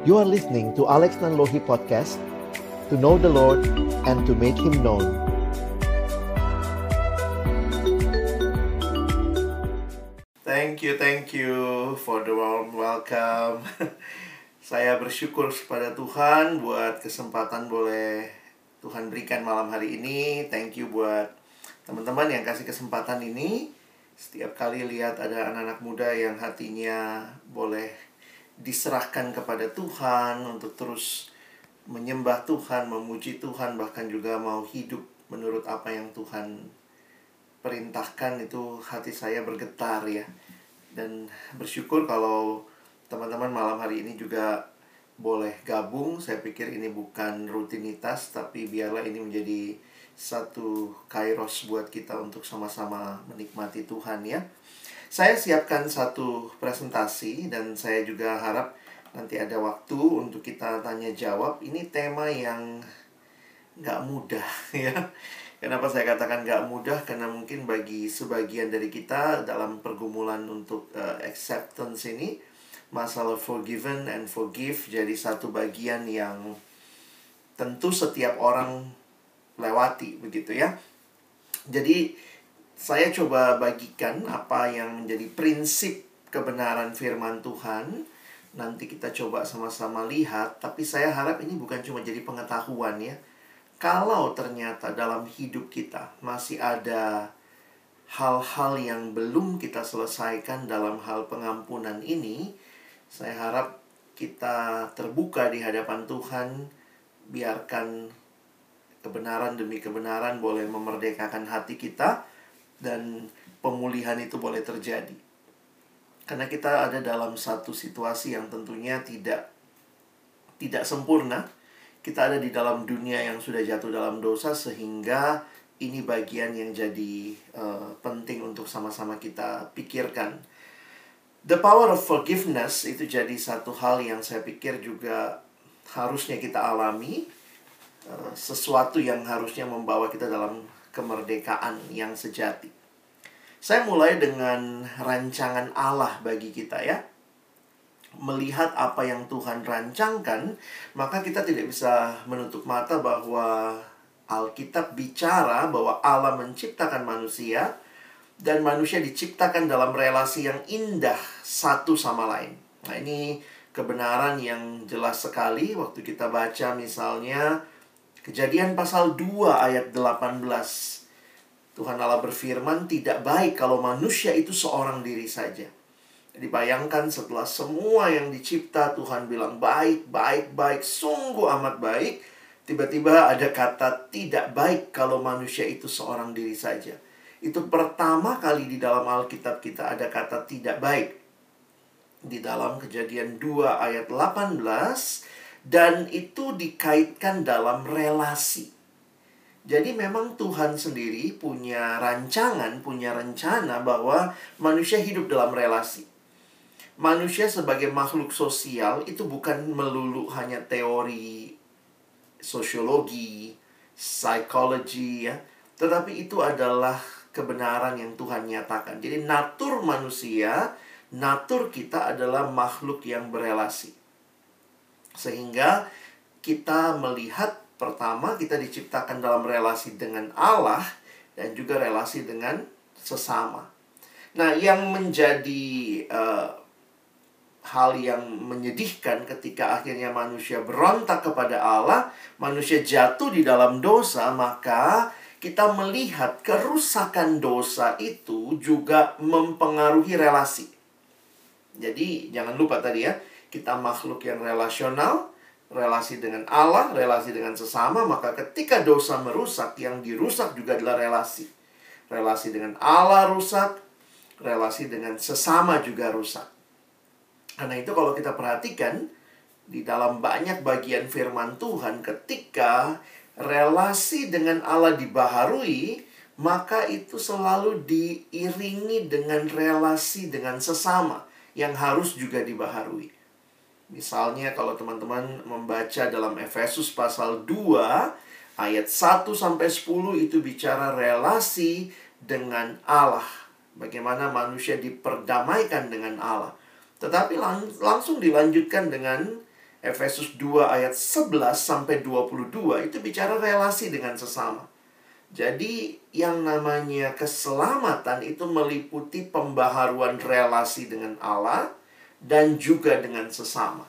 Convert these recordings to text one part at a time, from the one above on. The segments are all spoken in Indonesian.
You are listening to Alex Nanlohi Podcast To know the Lord and to make Him known Thank you, thank you for the warm welcome. Saya bersyukur kepada Tuhan buat kesempatan boleh Tuhan berikan malam hari ini. Thank you buat teman-teman yang kasih kesempatan ini. Setiap kali lihat ada anak-anak muda yang hatinya boleh diserahkan kepada Tuhan untuk terus menyembah Tuhan, memuji Tuhan, bahkan juga mau hidup menurut apa yang Tuhan perintahkan itu hati saya bergetar ya. Dan bersyukur kalau teman-teman malam hari ini juga boleh gabung. Saya pikir ini bukan rutinitas tapi biarlah ini menjadi satu kairos buat kita untuk sama-sama menikmati Tuhan ya saya siapkan satu presentasi dan saya juga harap nanti ada waktu untuk kita tanya jawab. Ini tema yang nggak mudah ya. Kenapa saya katakan gak mudah? Karena mungkin bagi sebagian dari kita dalam pergumulan untuk uh, acceptance ini Masalah forgiven and forgive jadi satu bagian yang tentu setiap orang lewati begitu ya. Jadi saya coba bagikan apa yang menjadi prinsip kebenaran firman Tuhan. Nanti kita coba sama-sama lihat Tapi saya harap ini bukan cuma jadi pengetahuan ya. Kalau ternyata dalam hidup kita masih ada hal-hal yang belum kita selesaikan dalam hal pengampunan ini, saya harap kita terbuka di hadapan Tuhan, biarkan kebenaran demi kebenaran boleh memerdekakan hati kita dan pemulihan itu boleh terjadi. Karena kita ada dalam satu situasi yang tentunya tidak tidak sempurna, kita ada di dalam dunia yang sudah jatuh dalam dosa sehingga ini bagian yang jadi uh, penting untuk sama-sama kita pikirkan. The power of forgiveness itu jadi satu hal yang saya pikir juga harusnya kita alami uh, sesuatu yang harusnya membawa kita dalam kemerdekaan yang sejati. Saya mulai dengan rancangan Allah bagi kita ya melihat apa yang Tuhan rancangkan, maka kita tidak bisa menutup mata bahwa Alkitab bicara bahwa Allah menciptakan manusia dan manusia diciptakan dalam relasi yang indah satu sama lain. Nah, ini kebenaran yang jelas sekali waktu kita baca misalnya Kejadian pasal 2 ayat 18. Tuhan Allah berfirman, "Tidak baik kalau manusia itu seorang diri saja." Dibayangkan setelah semua yang dicipta Tuhan bilang baik, baik, baik, sungguh amat baik. Tiba-tiba ada kata tidak baik kalau manusia itu seorang diri saja. Itu pertama kali di dalam Alkitab kita ada kata tidak baik. Di dalam kejadian 2 ayat 18 dan itu dikaitkan dalam relasi. Jadi memang Tuhan sendiri punya rancangan, punya rencana bahwa manusia hidup dalam relasi manusia sebagai makhluk sosial itu bukan melulu hanya teori sosiologi, psikologi ya, tetapi itu adalah kebenaran yang Tuhan nyatakan. Jadi natur manusia, natur kita adalah makhluk yang berelasi. Sehingga kita melihat pertama kita diciptakan dalam relasi dengan Allah dan juga relasi dengan sesama. Nah, yang menjadi uh, hal yang menyedihkan ketika akhirnya manusia berontak kepada Allah, manusia jatuh di dalam dosa, maka kita melihat kerusakan dosa itu juga mempengaruhi relasi. Jadi, jangan lupa tadi ya, kita makhluk yang relasional, relasi dengan Allah, relasi dengan sesama, maka ketika dosa merusak, yang dirusak juga adalah relasi. Relasi dengan Allah rusak, relasi dengan sesama juga rusak. Karena itu kalau kita perhatikan di dalam banyak bagian firman Tuhan ketika relasi dengan Allah dibaharui, maka itu selalu diiringi dengan relasi dengan sesama yang harus juga dibaharui. Misalnya kalau teman-teman membaca dalam Efesus pasal 2 ayat 1 sampai 10 itu bicara relasi dengan Allah. Bagaimana manusia diperdamaikan dengan Allah. Tetapi lang langsung dilanjutkan dengan Efesus 2 ayat 11 sampai 22 itu bicara relasi dengan sesama. Jadi yang namanya keselamatan itu meliputi pembaharuan relasi dengan Allah dan juga dengan sesama.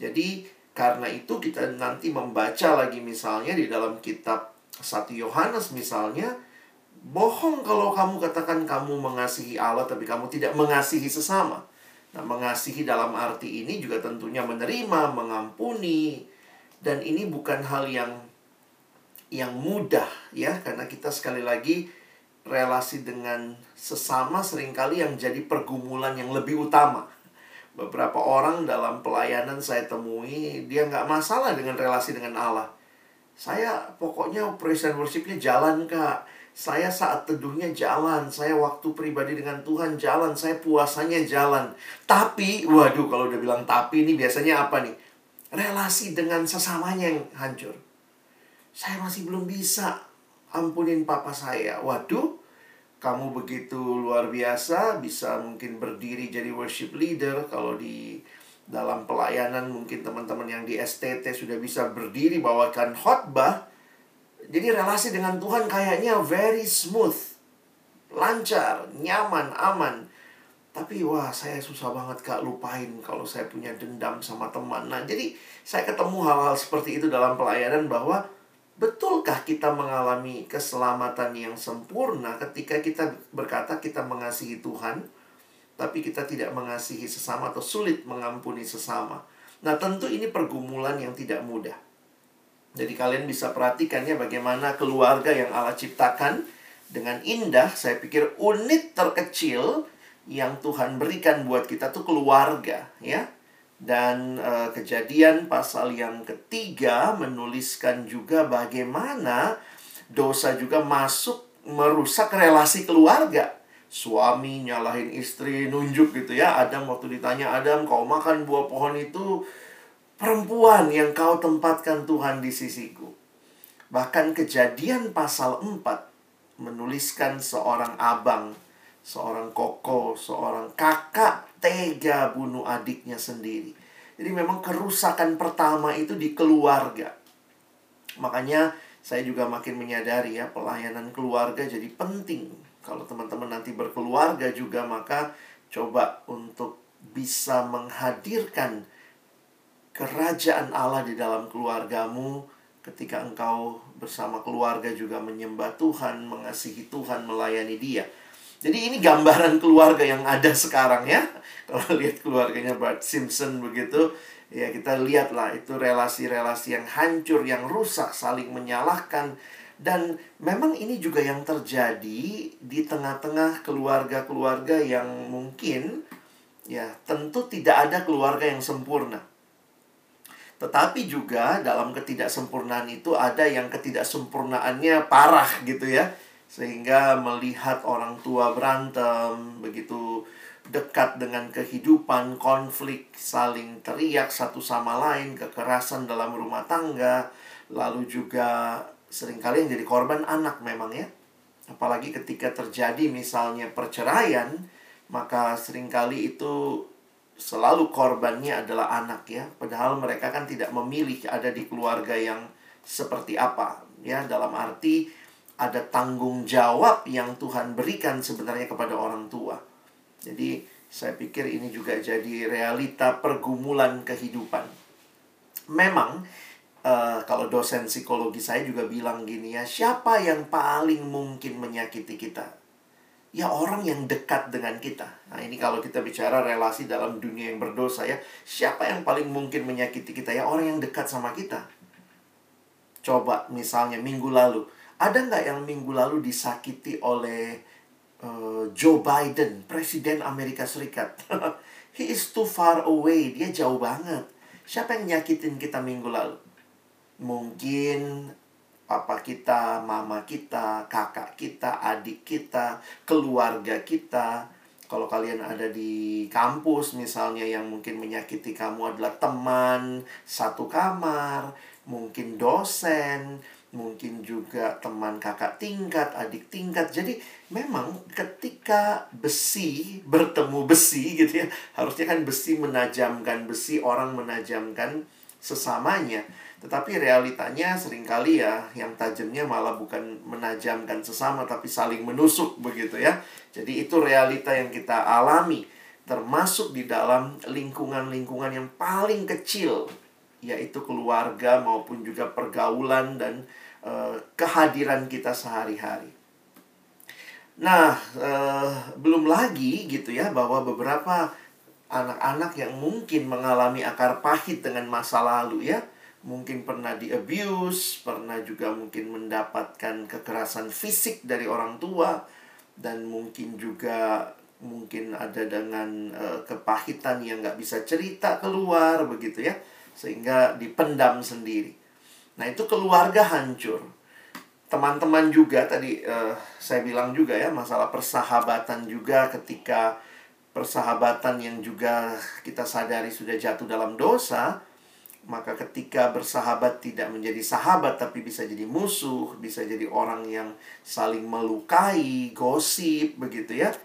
Jadi karena itu kita nanti membaca lagi misalnya di dalam kitab 1 Yohanes misalnya bohong kalau kamu katakan kamu mengasihi Allah tapi kamu tidak mengasihi sesama. Nah, mengasihi dalam arti ini juga tentunya menerima, mengampuni dan ini bukan hal yang yang mudah ya karena kita sekali lagi relasi dengan sesama sering kali yang jadi pergumulan yang lebih utama. Beberapa orang dalam pelayanan saya temui dia nggak masalah dengan relasi dengan Allah. Saya pokoknya praise and worshipnya jalan kak saya saat teduhnya jalan, saya waktu pribadi dengan Tuhan jalan, saya puasanya jalan. Tapi, waduh kalau udah bilang tapi ini biasanya apa nih? Relasi dengan sesamanya yang hancur. Saya masih belum bisa ampunin papa saya. Waduh, kamu begitu luar biasa, bisa mungkin berdiri jadi worship leader kalau di dalam pelayanan mungkin teman-teman yang di STT sudah bisa berdiri bawakan khotbah jadi relasi dengan Tuhan kayaknya very smooth, lancar, nyaman, aman. Tapi wah saya susah banget kak lupain kalau saya punya dendam sama teman. Nah jadi saya ketemu hal-hal seperti itu dalam pelayanan bahwa betulkah kita mengalami keselamatan yang sempurna ketika kita berkata kita mengasihi Tuhan, tapi kita tidak mengasihi sesama atau sulit mengampuni sesama. Nah tentu ini pergumulan yang tidak mudah. Jadi kalian bisa perhatikan ya bagaimana keluarga yang Allah ciptakan dengan indah. Saya pikir unit terkecil yang Tuhan berikan buat kita tuh keluarga ya. Dan e, kejadian pasal yang ketiga menuliskan juga bagaimana dosa juga masuk merusak relasi keluarga. Suami nyalahin istri, nunjuk gitu ya. Adam waktu ditanya Adam, kau makan buah pohon itu perempuan yang kau tempatkan Tuhan di sisiku. Bahkan kejadian pasal 4 menuliskan seorang abang, seorang koko, seorang kakak tega bunuh adiknya sendiri. Jadi memang kerusakan pertama itu di keluarga. Makanya saya juga makin menyadari ya pelayanan keluarga jadi penting. Kalau teman-teman nanti berkeluarga juga maka coba untuk bisa menghadirkan kerajaan Allah di dalam keluargamu ketika engkau bersama keluarga juga menyembah Tuhan, mengasihi Tuhan, melayani Dia. Jadi ini gambaran keluarga yang ada sekarang ya. Kalau lihat keluarganya Bart Simpson begitu, ya kita lihatlah itu relasi-relasi yang hancur, yang rusak, saling menyalahkan dan memang ini juga yang terjadi di tengah-tengah keluarga-keluarga yang mungkin ya tentu tidak ada keluarga yang sempurna tetapi juga dalam ketidaksempurnaan itu ada yang ketidaksempurnaannya parah gitu ya. Sehingga melihat orang tua berantem, begitu dekat dengan kehidupan, konflik, saling teriak satu sama lain, kekerasan dalam rumah tangga, lalu juga sering kali yang jadi korban anak memang ya. Apalagi ketika terjadi misalnya perceraian, maka sering kali itu selalu korbannya adalah anak ya. Padahal mereka kan tidak memilih ada di keluarga yang seperti apa ya dalam arti ada tanggung jawab yang Tuhan berikan sebenarnya kepada orang tua. Jadi saya pikir ini juga jadi realita pergumulan kehidupan. Memang uh, kalau dosen psikologi saya juga bilang gini ya, siapa yang paling mungkin menyakiti kita? ya orang yang dekat dengan kita. Nah, ini kalau kita bicara relasi dalam dunia yang berdosa ya, siapa yang paling mungkin menyakiti kita? Ya orang yang dekat sama kita. Coba misalnya minggu lalu, ada nggak yang minggu lalu disakiti oleh uh, Joe Biden, Presiden Amerika Serikat? He is too far away, dia jauh banget. Siapa yang nyakitin kita minggu lalu? Mungkin papa kita, mama kita, kakak kita, adik kita, keluarga kita. Kalau kalian ada di kampus misalnya yang mungkin menyakiti kamu adalah teman satu kamar, mungkin dosen, mungkin juga teman kakak tingkat, adik tingkat. Jadi memang ketika besi bertemu besi gitu ya, harusnya kan besi menajamkan besi, orang menajamkan sesamanya. Tetapi realitanya sering kali ya yang tajamnya malah bukan menajamkan sesama tapi saling menusuk begitu ya. Jadi itu realita yang kita alami termasuk di dalam lingkungan-lingkungan yang paling kecil yaitu keluarga maupun juga pergaulan dan uh, kehadiran kita sehari-hari. Nah, uh, belum lagi gitu ya bahwa beberapa anak-anak yang mungkin mengalami akar pahit dengan masa lalu ya, mungkin pernah di abuse, pernah juga mungkin mendapatkan kekerasan fisik dari orang tua dan mungkin juga mungkin ada dengan uh, kepahitan yang nggak bisa cerita keluar begitu ya sehingga dipendam sendiri. Nah, itu keluarga hancur. Teman-teman juga tadi uh, saya bilang juga ya masalah persahabatan juga ketika persahabatan yang juga kita sadari sudah jatuh dalam dosa, maka ketika bersahabat tidak menjadi sahabat tapi bisa jadi musuh, bisa jadi orang yang saling melukai, gosip begitu ya.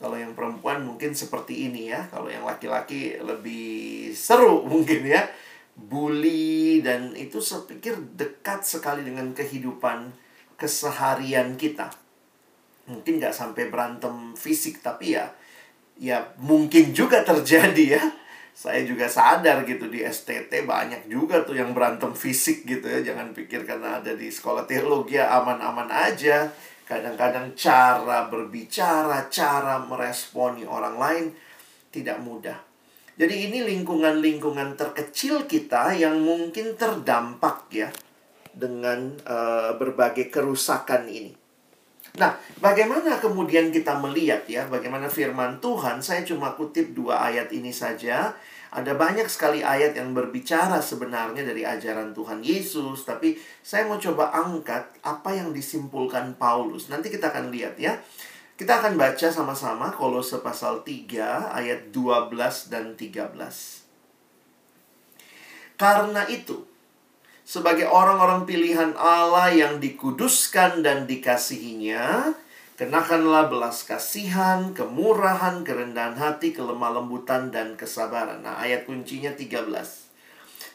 Kalau yang perempuan mungkin seperti ini ya, kalau yang laki-laki lebih seru mungkin ya bully dan itu saya pikir dekat sekali dengan kehidupan keseharian kita. Mungkin nggak sampai berantem fisik tapi ya ya mungkin juga terjadi ya. Saya juga sadar gitu di STT banyak juga tuh yang berantem fisik gitu ya. Jangan pikir karena ada di sekolah teologi ya aman-aman aja. Kadang-kadang cara berbicara, cara meresponi orang lain tidak mudah jadi ini lingkungan-lingkungan terkecil kita yang mungkin terdampak ya dengan uh, berbagai kerusakan ini. Nah, bagaimana kemudian kita melihat ya, bagaimana firman Tuhan? Saya cuma kutip dua ayat ini saja. Ada banyak sekali ayat yang berbicara sebenarnya dari ajaran Tuhan Yesus, tapi saya mau coba angkat apa yang disimpulkan Paulus. Nanti kita akan lihat ya. Kita akan baca sama-sama Kolose pasal 3 ayat 12 dan 13. Karena itu, sebagai orang-orang pilihan Allah yang dikuduskan dan dikasihinya, kenakanlah belas kasihan, kemurahan, kerendahan hati, kelemah lembutan, dan kesabaran. Nah, ayat kuncinya 13.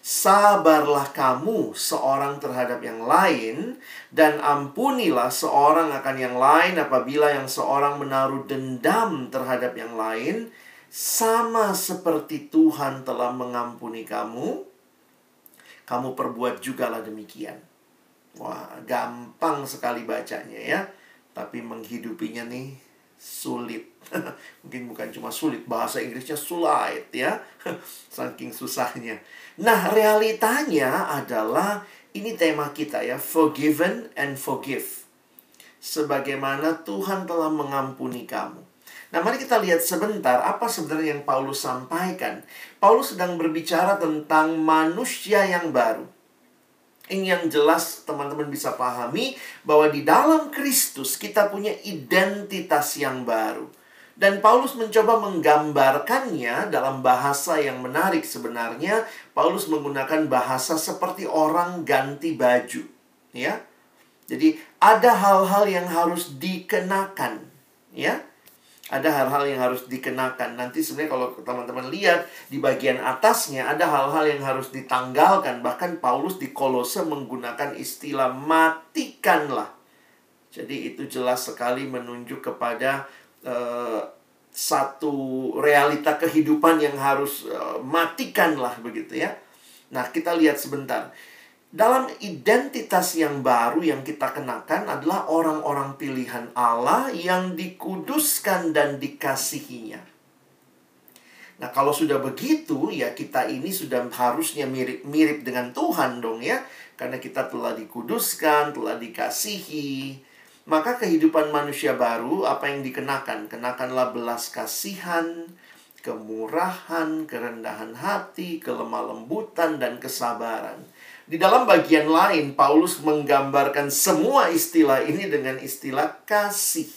Sabarlah kamu seorang terhadap yang lain, dan ampunilah seorang akan yang lain apabila yang seorang menaruh dendam terhadap yang lain, sama seperti Tuhan telah mengampuni kamu, kamu perbuat jugalah demikian. Wah, gampang sekali bacanya ya, tapi menghidupinya nih sulit. Mungkin bukan cuma sulit, bahasa Inggrisnya sulit ya. Saking susahnya. Nah, realitanya adalah ini tema kita ya, forgiven and forgive. Sebagaimana Tuhan telah mengampuni kamu. Nah, mari kita lihat sebentar apa sebenarnya yang Paulus sampaikan. Paulus sedang berbicara tentang manusia yang baru. Ini yang jelas teman-teman bisa pahami bahwa di dalam Kristus kita punya identitas yang baru. Dan Paulus mencoba menggambarkannya dalam bahasa yang menarik sebenarnya. Paulus menggunakan bahasa seperti orang ganti baju, ya. Jadi ada hal-hal yang harus dikenakan, ya ada hal-hal yang harus dikenakan. Nanti sebenarnya kalau teman-teman lihat di bagian atasnya ada hal-hal yang harus ditanggalkan. Bahkan Paulus di Kolose menggunakan istilah matikanlah. Jadi itu jelas sekali menunjuk kepada uh, satu realita kehidupan yang harus uh, matikanlah begitu ya. Nah, kita lihat sebentar dalam identitas yang baru yang kita kenakan adalah orang-orang pilihan Allah yang dikuduskan dan dikasihinya. Nah, kalau sudah begitu, ya kita ini sudah harusnya mirip-mirip dengan Tuhan dong ya. Karena kita telah dikuduskan, telah dikasihi. Maka kehidupan manusia baru, apa yang dikenakan? Kenakanlah belas kasihan, kemurahan, kerendahan hati, kelemah lembutan, dan kesabaran di dalam bagian lain, Paulus menggambarkan semua istilah ini dengan istilah kasih.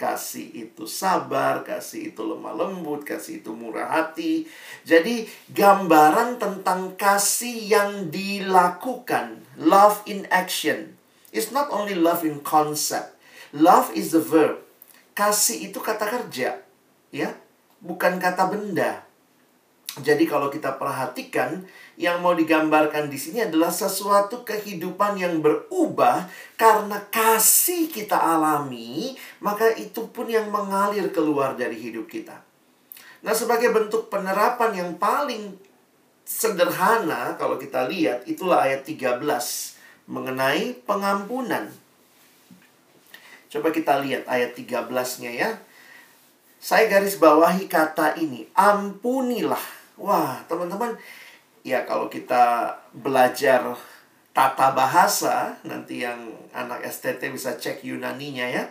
kasih itu sabar, kasih itu lemah lembut, kasih itu murah hati. Jadi, gambaran tentang kasih yang dilakukan, love in action. It's not only love in concept. Love is the verb. Kasih itu kata kerja, ya, bukan kata benda. Jadi kalau kita perhatikan yang mau digambarkan di sini adalah sesuatu kehidupan yang berubah karena kasih kita alami, maka itu pun yang mengalir keluar dari hidup kita. Nah, sebagai bentuk penerapan yang paling sederhana kalau kita lihat itulah ayat 13 mengenai pengampunan. Coba kita lihat ayat 13-nya ya. Saya garis bawahi kata ini, ampunilah Wah, teman-teman, ya kalau kita belajar tata bahasa, nanti yang anak STT bisa cek Yunaninya ya.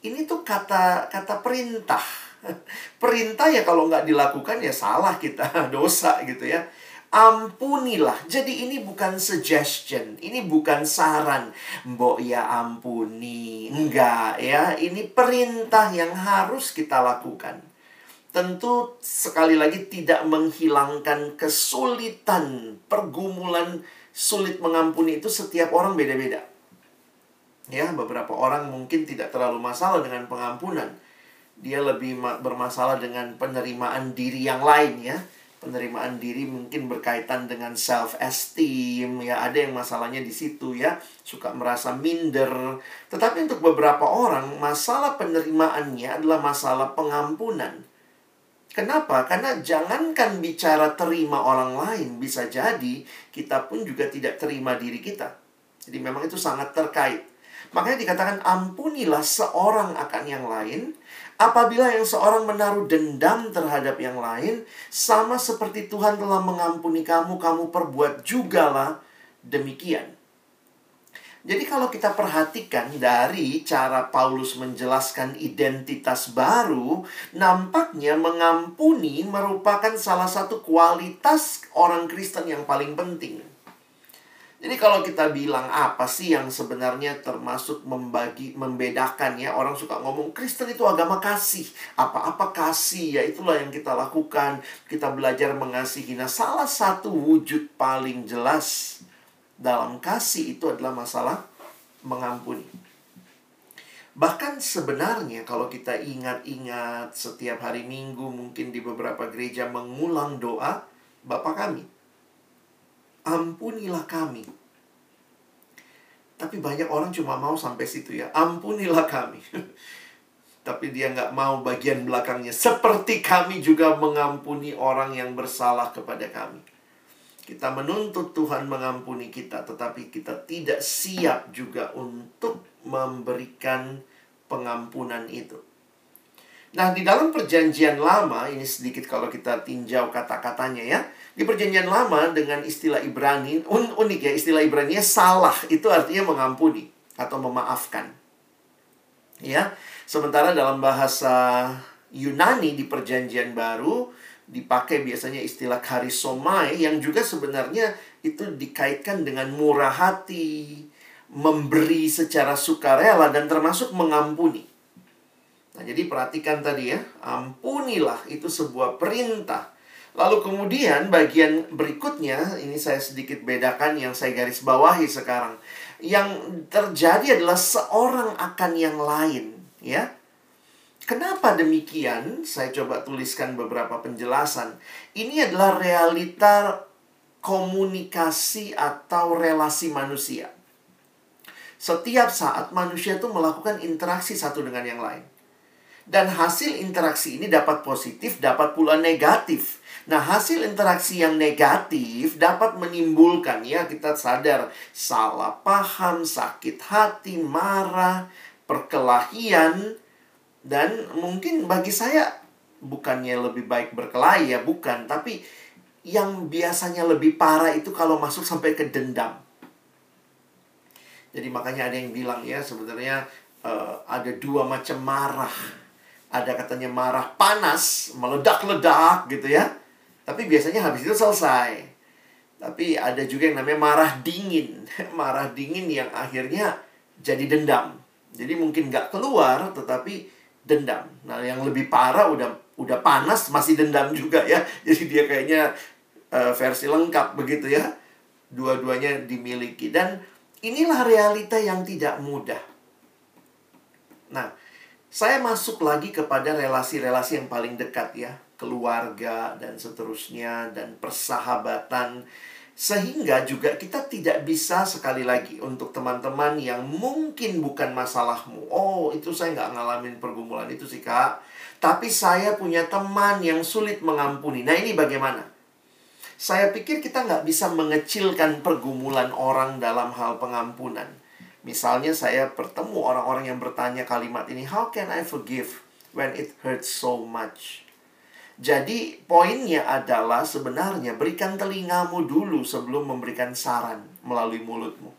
Ini tuh kata kata perintah. Perintah ya kalau nggak dilakukan ya salah kita, dosa gitu ya. Ampunilah. Jadi ini bukan suggestion, ini bukan saran. Mbok ya ampuni. Enggak ya, ini perintah yang harus kita lakukan tentu sekali lagi tidak menghilangkan kesulitan, pergumulan sulit mengampuni itu setiap orang beda-beda. Ya, beberapa orang mungkin tidak terlalu masalah dengan pengampunan. Dia lebih bermasalah dengan penerimaan diri yang lain ya. Penerimaan diri mungkin berkaitan dengan self esteem ya, ada yang masalahnya di situ ya, suka merasa minder. Tetapi untuk beberapa orang masalah penerimaannya adalah masalah pengampunan Kenapa? Karena jangankan bicara terima orang lain, bisa jadi kita pun juga tidak terima diri kita. Jadi memang itu sangat terkait. Makanya dikatakan ampunilah seorang akan yang lain apabila yang seorang menaruh dendam terhadap yang lain sama seperti Tuhan telah mengampuni kamu, kamu perbuat jugalah demikian. Jadi kalau kita perhatikan dari cara Paulus menjelaskan identitas baru, nampaknya mengampuni merupakan salah satu kualitas orang Kristen yang paling penting. Jadi kalau kita bilang apa sih yang sebenarnya termasuk membagi membedakan ya? Orang suka ngomong Kristen itu agama kasih. Apa-apa kasih? Ya itulah yang kita lakukan. Kita belajar mengasihi nah salah satu wujud paling jelas dalam kasih itu adalah masalah mengampuni. Bahkan sebenarnya kalau kita ingat-ingat setiap hari Minggu mungkin di beberapa gereja mengulang doa Bapa kami. Ampunilah kami. Tapi banyak orang cuma mau sampai situ ya. Ampunilah kami. Tapi dia nggak mau bagian belakangnya. Seperti kami juga mengampuni orang yang bersalah kepada kami. Kita menuntut Tuhan mengampuni kita, tetapi kita tidak siap juga untuk memberikan pengampunan itu. Nah, di dalam perjanjian lama, ini sedikit kalau kita tinjau kata-katanya ya. Di perjanjian lama dengan istilah Ibrani, un unik ya istilah Ibrani salah, itu artinya mengampuni atau memaafkan. Ya, sementara dalam bahasa Yunani di perjanjian baru, dipakai biasanya istilah karisomai yang juga sebenarnya itu dikaitkan dengan murah hati, memberi secara sukarela dan termasuk mengampuni. Nah, jadi perhatikan tadi ya, ampunilah itu sebuah perintah. Lalu kemudian bagian berikutnya ini saya sedikit bedakan yang saya garis bawahi sekarang. Yang terjadi adalah seorang akan yang lain, ya. Kenapa demikian? Saya coba tuliskan beberapa penjelasan. Ini adalah realita komunikasi atau relasi manusia. Setiap saat manusia itu melakukan interaksi satu dengan yang lain. Dan hasil interaksi ini dapat positif, dapat pula negatif. Nah, hasil interaksi yang negatif dapat menimbulkan ya kita sadar salah paham, sakit hati, marah, perkelahian, dan mungkin bagi saya bukannya lebih baik berkelahi ya, bukan, tapi yang biasanya lebih parah itu kalau masuk sampai ke dendam. Jadi makanya ada yang bilang ya sebenarnya uh, ada dua macam marah. Ada katanya marah panas, meledak-ledak gitu ya. Tapi biasanya habis itu selesai. Tapi ada juga yang namanya marah dingin. marah dingin yang akhirnya jadi dendam. Jadi mungkin nggak keluar, tetapi dendam. Nah, yang lebih parah udah udah panas masih dendam juga ya. Jadi dia kayaknya uh, versi lengkap begitu ya. Dua-duanya dimiliki dan inilah realita yang tidak mudah. Nah, saya masuk lagi kepada relasi-relasi yang paling dekat ya, keluarga dan seterusnya dan persahabatan sehingga juga kita tidak bisa sekali lagi untuk teman-teman yang mungkin bukan masalahmu. Oh, itu saya nggak ngalamin pergumulan itu sih, Kak. Tapi saya punya teman yang sulit mengampuni. Nah, ini bagaimana? Saya pikir kita nggak bisa mengecilkan pergumulan orang dalam hal pengampunan. Misalnya saya bertemu orang-orang yang bertanya kalimat ini, How can I forgive when it hurts so much? Jadi poinnya adalah sebenarnya berikan telingamu dulu sebelum memberikan saran melalui mulutmu.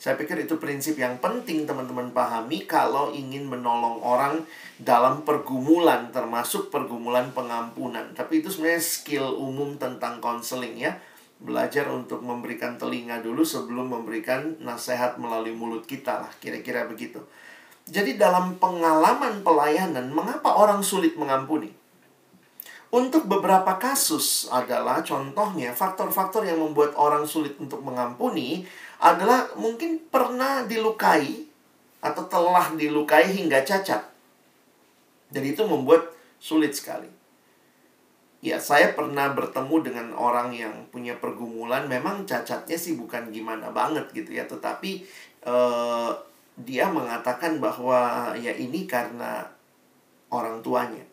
Saya pikir itu prinsip yang penting teman-teman pahami kalau ingin menolong orang dalam pergumulan termasuk pergumulan pengampunan. Tapi itu sebenarnya skill umum tentang konseling ya. Belajar untuk memberikan telinga dulu sebelum memberikan nasihat melalui mulut kita lah, kira-kira begitu. Jadi dalam pengalaman pelayanan, mengapa orang sulit mengampuni? Untuk beberapa kasus adalah contohnya faktor-faktor yang membuat orang sulit untuk mengampuni adalah mungkin pernah dilukai atau telah dilukai hingga cacat. Jadi itu membuat sulit sekali. Ya, saya pernah bertemu dengan orang yang punya pergumulan, memang cacatnya sih bukan gimana banget gitu ya, tetapi eh, dia mengatakan bahwa ya ini karena orang tuanya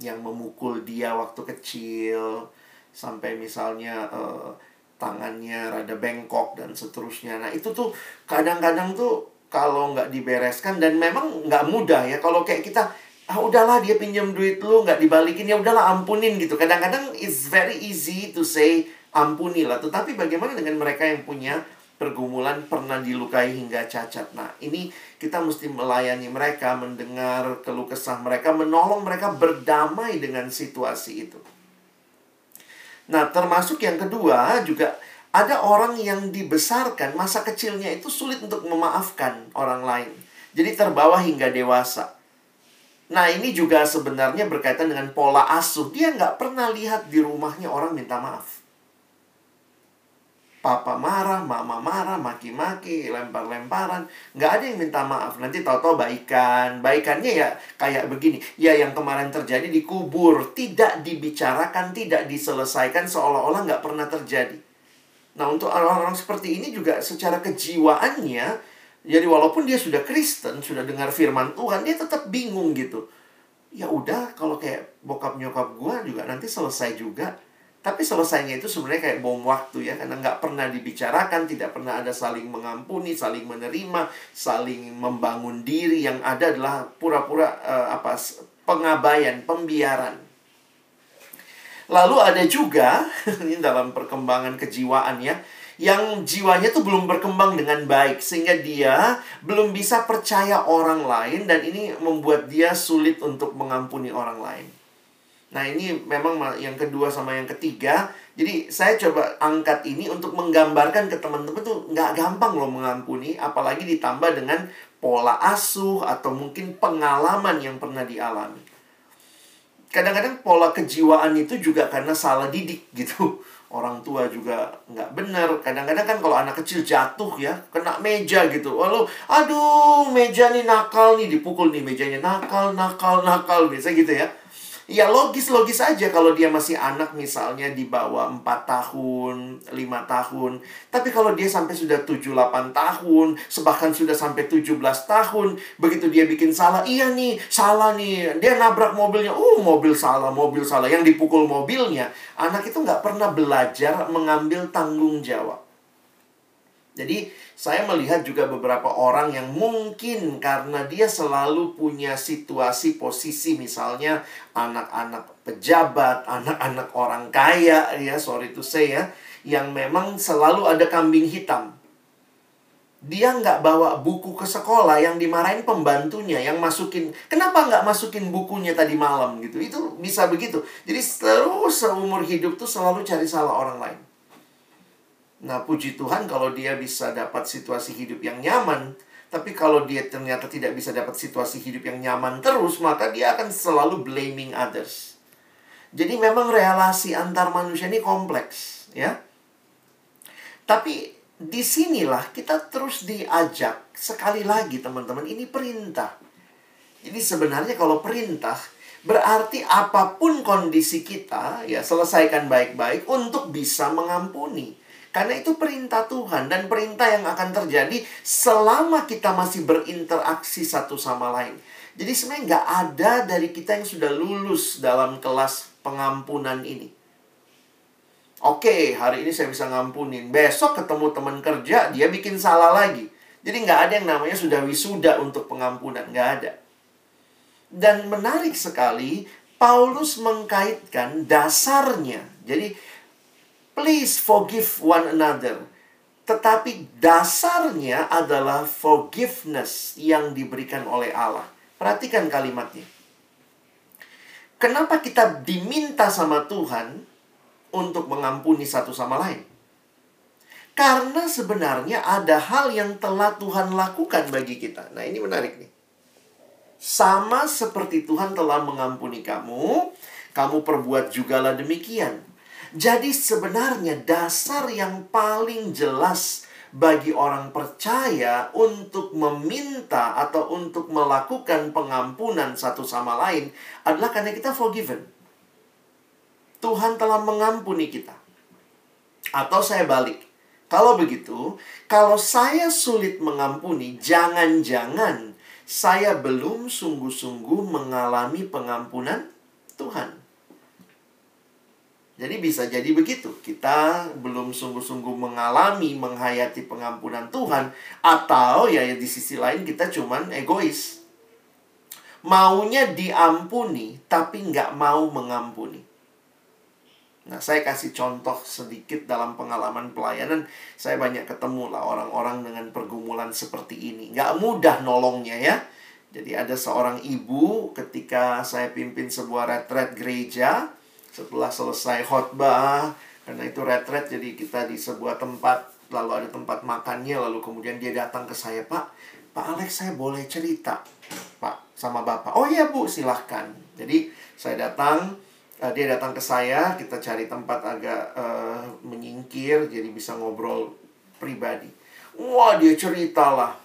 yang memukul dia waktu kecil sampai misalnya uh, tangannya rada bengkok dan seterusnya. Nah itu tuh kadang-kadang tuh kalau nggak dibereskan dan memang nggak mudah ya kalau kayak kita ah udahlah dia pinjam duit lu nggak dibalikin ya udahlah ampunin gitu. Kadang-kadang it's very easy to say ampunilah. Tetapi bagaimana dengan mereka yang punya pergumulan pernah dilukai hingga cacat. Nah, ini kita mesti melayani mereka, mendengar keluh kesah mereka, menolong mereka berdamai dengan situasi itu. Nah, termasuk yang kedua juga ada orang yang dibesarkan masa kecilnya itu sulit untuk memaafkan orang lain. Jadi terbawa hingga dewasa. Nah, ini juga sebenarnya berkaitan dengan pola asuh. Dia nggak pernah lihat di rumahnya orang minta maaf. Papa marah, mama marah, maki-maki, lempar-lemparan. Nggak ada yang minta maaf. Nanti tahu-tahu baikan. Baikannya ya kayak begini. Ya yang kemarin terjadi dikubur. Tidak dibicarakan, tidak diselesaikan seolah-olah nggak pernah terjadi. Nah untuk orang-orang seperti ini juga secara kejiwaannya. Jadi walaupun dia sudah Kristen, sudah dengar firman Tuhan, dia tetap bingung gitu. Ya udah kalau kayak bokap nyokap gue juga nanti selesai juga tapi selesainya itu sebenarnya kayak bom waktu ya karena nggak pernah dibicarakan, tidak pernah ada saling mengampuni, saling menerima, saling membangun diri yang ada adalah pura-pura uh, apa pengabaian, pembiaran. Lalu ada juga ini dalam perkembangan kejiwaan ya, yang jiwanya tuh belum berkembang dengan baik sehingga dia belum bisa percaya orang lain dan ini membuat dia sulit untuk mengampuni orang lain. Nah ini memang yang kedua sama yang ketiga. Jadi saya coba angkat ini untuk menggambarkan ke teman-teman tuh nggak gampang loh mengampuni Apalagi ditambah dengan pola asuh atau mungkin pengalaman yang pernah dialami. Kadang-kadang pola kejiwaan itu juga karena salah didik gitu. Orang tua juga nggak benar. Kadang-kadang kan kalau anak kecil jatuh ya Kena meja gitu. Lalu aduh meja nih nakal nih Dipukul nih mejanya nakal, nakal, nakal Biasa gitu ya Ya logis-logis aja kalau dia masih anak misalnya di bawah 4 tahun, 5 tahun. Tapi kalau dia sampai sudah 7-8 tahun, sebahkan sudah sampai 17 tahun, begitu dia bikin salah, iya nih, salah nih. Dia nabrak mobilnya, uh mobil salah, mobil salah. Yang dipukul mobilnya, anak itu nggak pernah belajar mengambil tanggung jawab. Jadi saya melihat juga beberapa orang yang mungkin karena dia selalu punya situasi posisi misalnya anak-anak pejabat, anak-anak orang kaya ya, sorry to say ya, yang memang selalu ada kambing hitam. Dia nggak bawa buku ke sekolah yang dimarahin pembantunya yang masukin. Kenapa nggak masukin bukunya tadi malam gitu? Itu bisa begitu. Jadi terus seumur hidup tuh selalu cari salah orang lain. Nah, puji Tuhan kalau dia bisa dapat situasi hidup yang nyaman, Tapi kalau dia ternyata tidak bisa dapat situasi hidup yang nyaman terus, maka dia akan selalu blaming others. Jadi memang relasi antar manusia ini kompleks, ya. Tapi di sinilah kita terus diajak sekali lagi teman-teman ini perintah. Jadi sebenarnya kalau perintah berarti apa pun kondisi kita ya selesaikan baik-baik untuk bisa mengampuni. Karena itu perintah Tuhan dan perintah yang akan terjadi selama kita masih berinteraksi satu sama lain. Jadi sebenarnya nggak ada dari kita yang sudah lulus dalam kelas pengampunan ini. Oke, hari ini saya bisa ngampunin. Besok ketemu teman kerja, dia bikin salah lagi. Jadi nggak ada yang namanya sudah wisuda untuk pengampunan. Nggak ada. Dan menarik sekali, Paulus mengkaitkan dasarnya. Jadi Please forgive one another. Tetapi dasarnya adalah forgiveness yang diberikan oleh Allah. Perhatikan kalimatnya. Kenapa kita diminta sama Tuhan untuk mengampuni satu sama lain? Karena sebenarnya ada hal yang telah Tuhan lakukan bagi kita. Nah, ini menarik nih. Sama seperti Tuhan telah mengampuni kamu, kamu perbuat jugalah demikian. Jadi sebenarnya dasar yang paling jelas bagi orang percaya untuk meminta atau untuk melakukan pengampunan satu sama lain adalah karena kita forgiven. Tuhan telah mengampuni kita. Atau saya balik. Kalau begitu, kalau saya sulit mengampuni, jangan-jangan saya belum sungguh-sungguh mengalami pengampunan Tuhan. Jadi bisa jadi begitu. Kita belum sungguh-sungguh mengalami, menghayati pengampunan Tuhan. Atau ya, di sisi lain kita cuman egois. Maunya diampuni, tapi nggak mau mengampuni. Nah, saya kasih contoh sedikit dalam pengalaman pelayanan. Saya banyak ketemu lah orang-orang dengan pergumulan seperti ini. Nggak mudah nolongnya ya. Jadi ada seorang ibu ketika saya pimpin sebuah retret gereja setelah selesai khotbah karena itu retret jadi kita di sebuah tempat lalu ada tempat makannya lalu kemudian dia datang ke saya pak pak Alex saya boleh cerita pak sama bapak? Oh iya bu silahkan. Jadi saya datang uh, dia datang ke saya kita cari tempat agak uh, menyingkir jadi bisa ngobrol pribadi. Wah dia ceritalah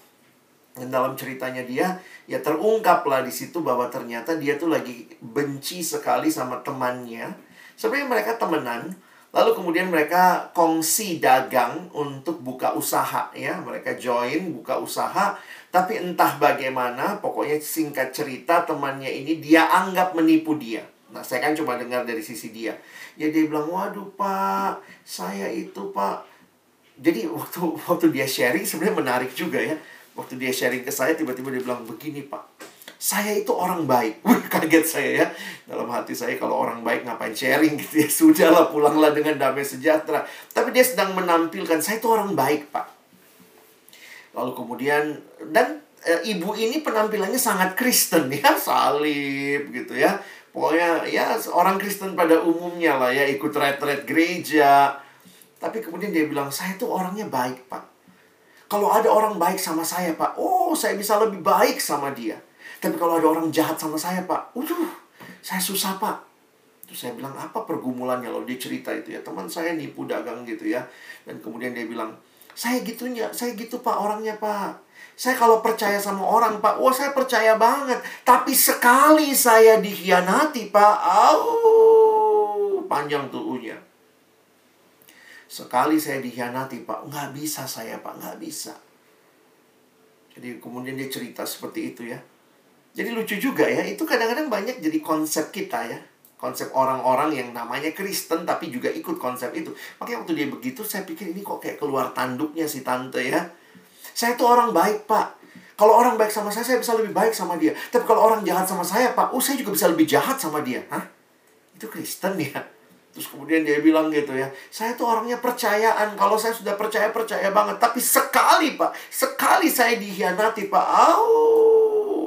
dan dalam ceritanya dia ya terungkaplah di situ bahwa ternyata dia tuh lagi benci sekali sama temannya. Sebenarnya mereka temenan, lalu kemudian mereka kongsi dagang untuk buka usaha ya. Mereka join buka usaha, tapi entah bagaimana, pokoknya singkat cerita temannya ini dia anggap menipu dia. Nah, saya kan cuma dengar dari sisi dia. Ya dia bilang, "Waduh, Pak, saya itu, Pak." Jadi waktu waktu dia sharing sebenarnya menarik juga ya Waktu dia sharing ke saya, tiba-tiba dia bilang, begini Pak, saya itu orang baik. Wih, kaget saya ya. Dalam hati saya, kalau orang baik ngapain sharing gitu ya. Sudahlah, pulanglah dengan damai sejahtera. Tapi dia sedang menampilkan, saya itu orang baik Pak. Lalu kemudian, dan e, ibu ini penampilannya sangat Kristen ya. Salib gitu ya. Pokoknya ya orang Kristen pada umumnya lah ya. Ikut retret gereja. Tapi kemudian dia bilang, saya itu orangnya baik Pak. Kalau ada orang baik sama saya, Pak, oh saya bisa lebih baik sama dia. Tapi kalau ada orang jahat sama saya, Pak, waduh, saya susah, Pak. Terus saya bilang, apa pergumulannya? Lalu dia cerita itu ya, teman saya nipu dagang gitu ya. Dan kemudian dia bilang, saya gitunya, saya gitu Pak orangnya Pak. Saya kalau percaya sama orang Pak, wah saya percaya banget. Tapi sekali saya dikhianati Pak, au, panjang tuh unya. Sekali saya dikhianati, Pak. Nggak bisa saya, Pak. Nggak bisa. Jadi kemudian dia cerita seperti itu ya. Jadi lucu juga ya. Itu kadang-kadang banyak jadi konsep kita ya. Konsep orang-orang yang namanya Kristen tapi juga ikut konsep itu. Makanya waktu dia begitu saya pikir ini kok kayak keluar tanduknya si tante ya. Saya tuh orang baik, Pak. Kalau orang baik sama saya, saya bisa lebih baik sama dia. Tapi kalau orang jahat sama saya, Pak, oh saya juga bisa lebih jahat sama dia. Hah? Itu Kristen ya? Terus kemudian dia bilang gitu ya, saya tuh orangnya percayaan. Kalau saya sudah percaya, percaya banget. Tapi sekali, Pak. Sekali saya dihianati, Pak. Au,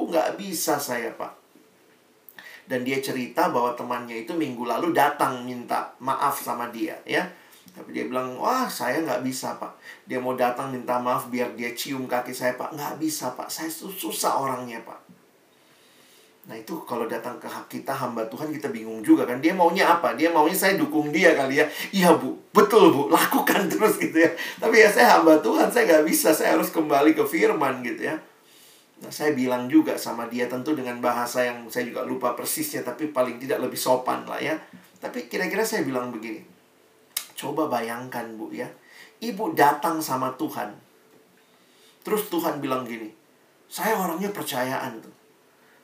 nggak bisa saya, Pak. Dan dia cerita bahwa temannya itu minggu lalu datang minta maaf sama dia, ya. Tapi dia bilang, wah saya nggak bisa pak. Dia mau datang minta maaf biar dia cium kaki saya pak. Nggak bisa pak, saya susah orangnya pak. Nah itu kalau datang ke hak kita hamba Tuhan kita bingung juga kan. Dia maunya apa? Dia maunya saya dukung dia kali ya. Iya bu, betul bu, lakukan terus gitu ya. Tapi ya saya hamba Tuhan, saya nggak bisa. Saya harus kembali ke firman gitu ya. Nah, saya bilang juga sama dia tentu dengan bahasa yang saya juga lupa persisnya tapi paling tidak lebih sopan lah ya. Tapi kira-kira saya bilang begini. Coba bayangkan Bu ya. Ibu datang sama Tuhan. Terus Tuhan bilang gini. Saya orangnya percayaan tuh.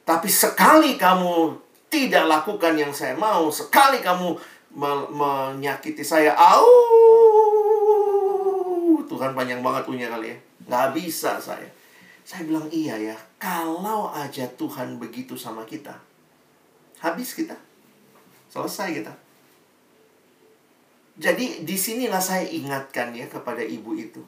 Tapi sekali kamu tidak lakukan yang saya mau, sekali kamu me menyakiti saya, au, Tuhan panjang banget punya kali ya. Nggak bisa saya. Saya bilang iya ya, kalau aja Tuhan begitu sama kita, habis kita. Selesai kita. Jadi di sinilah saya ingatkan ya kepada ibu itu.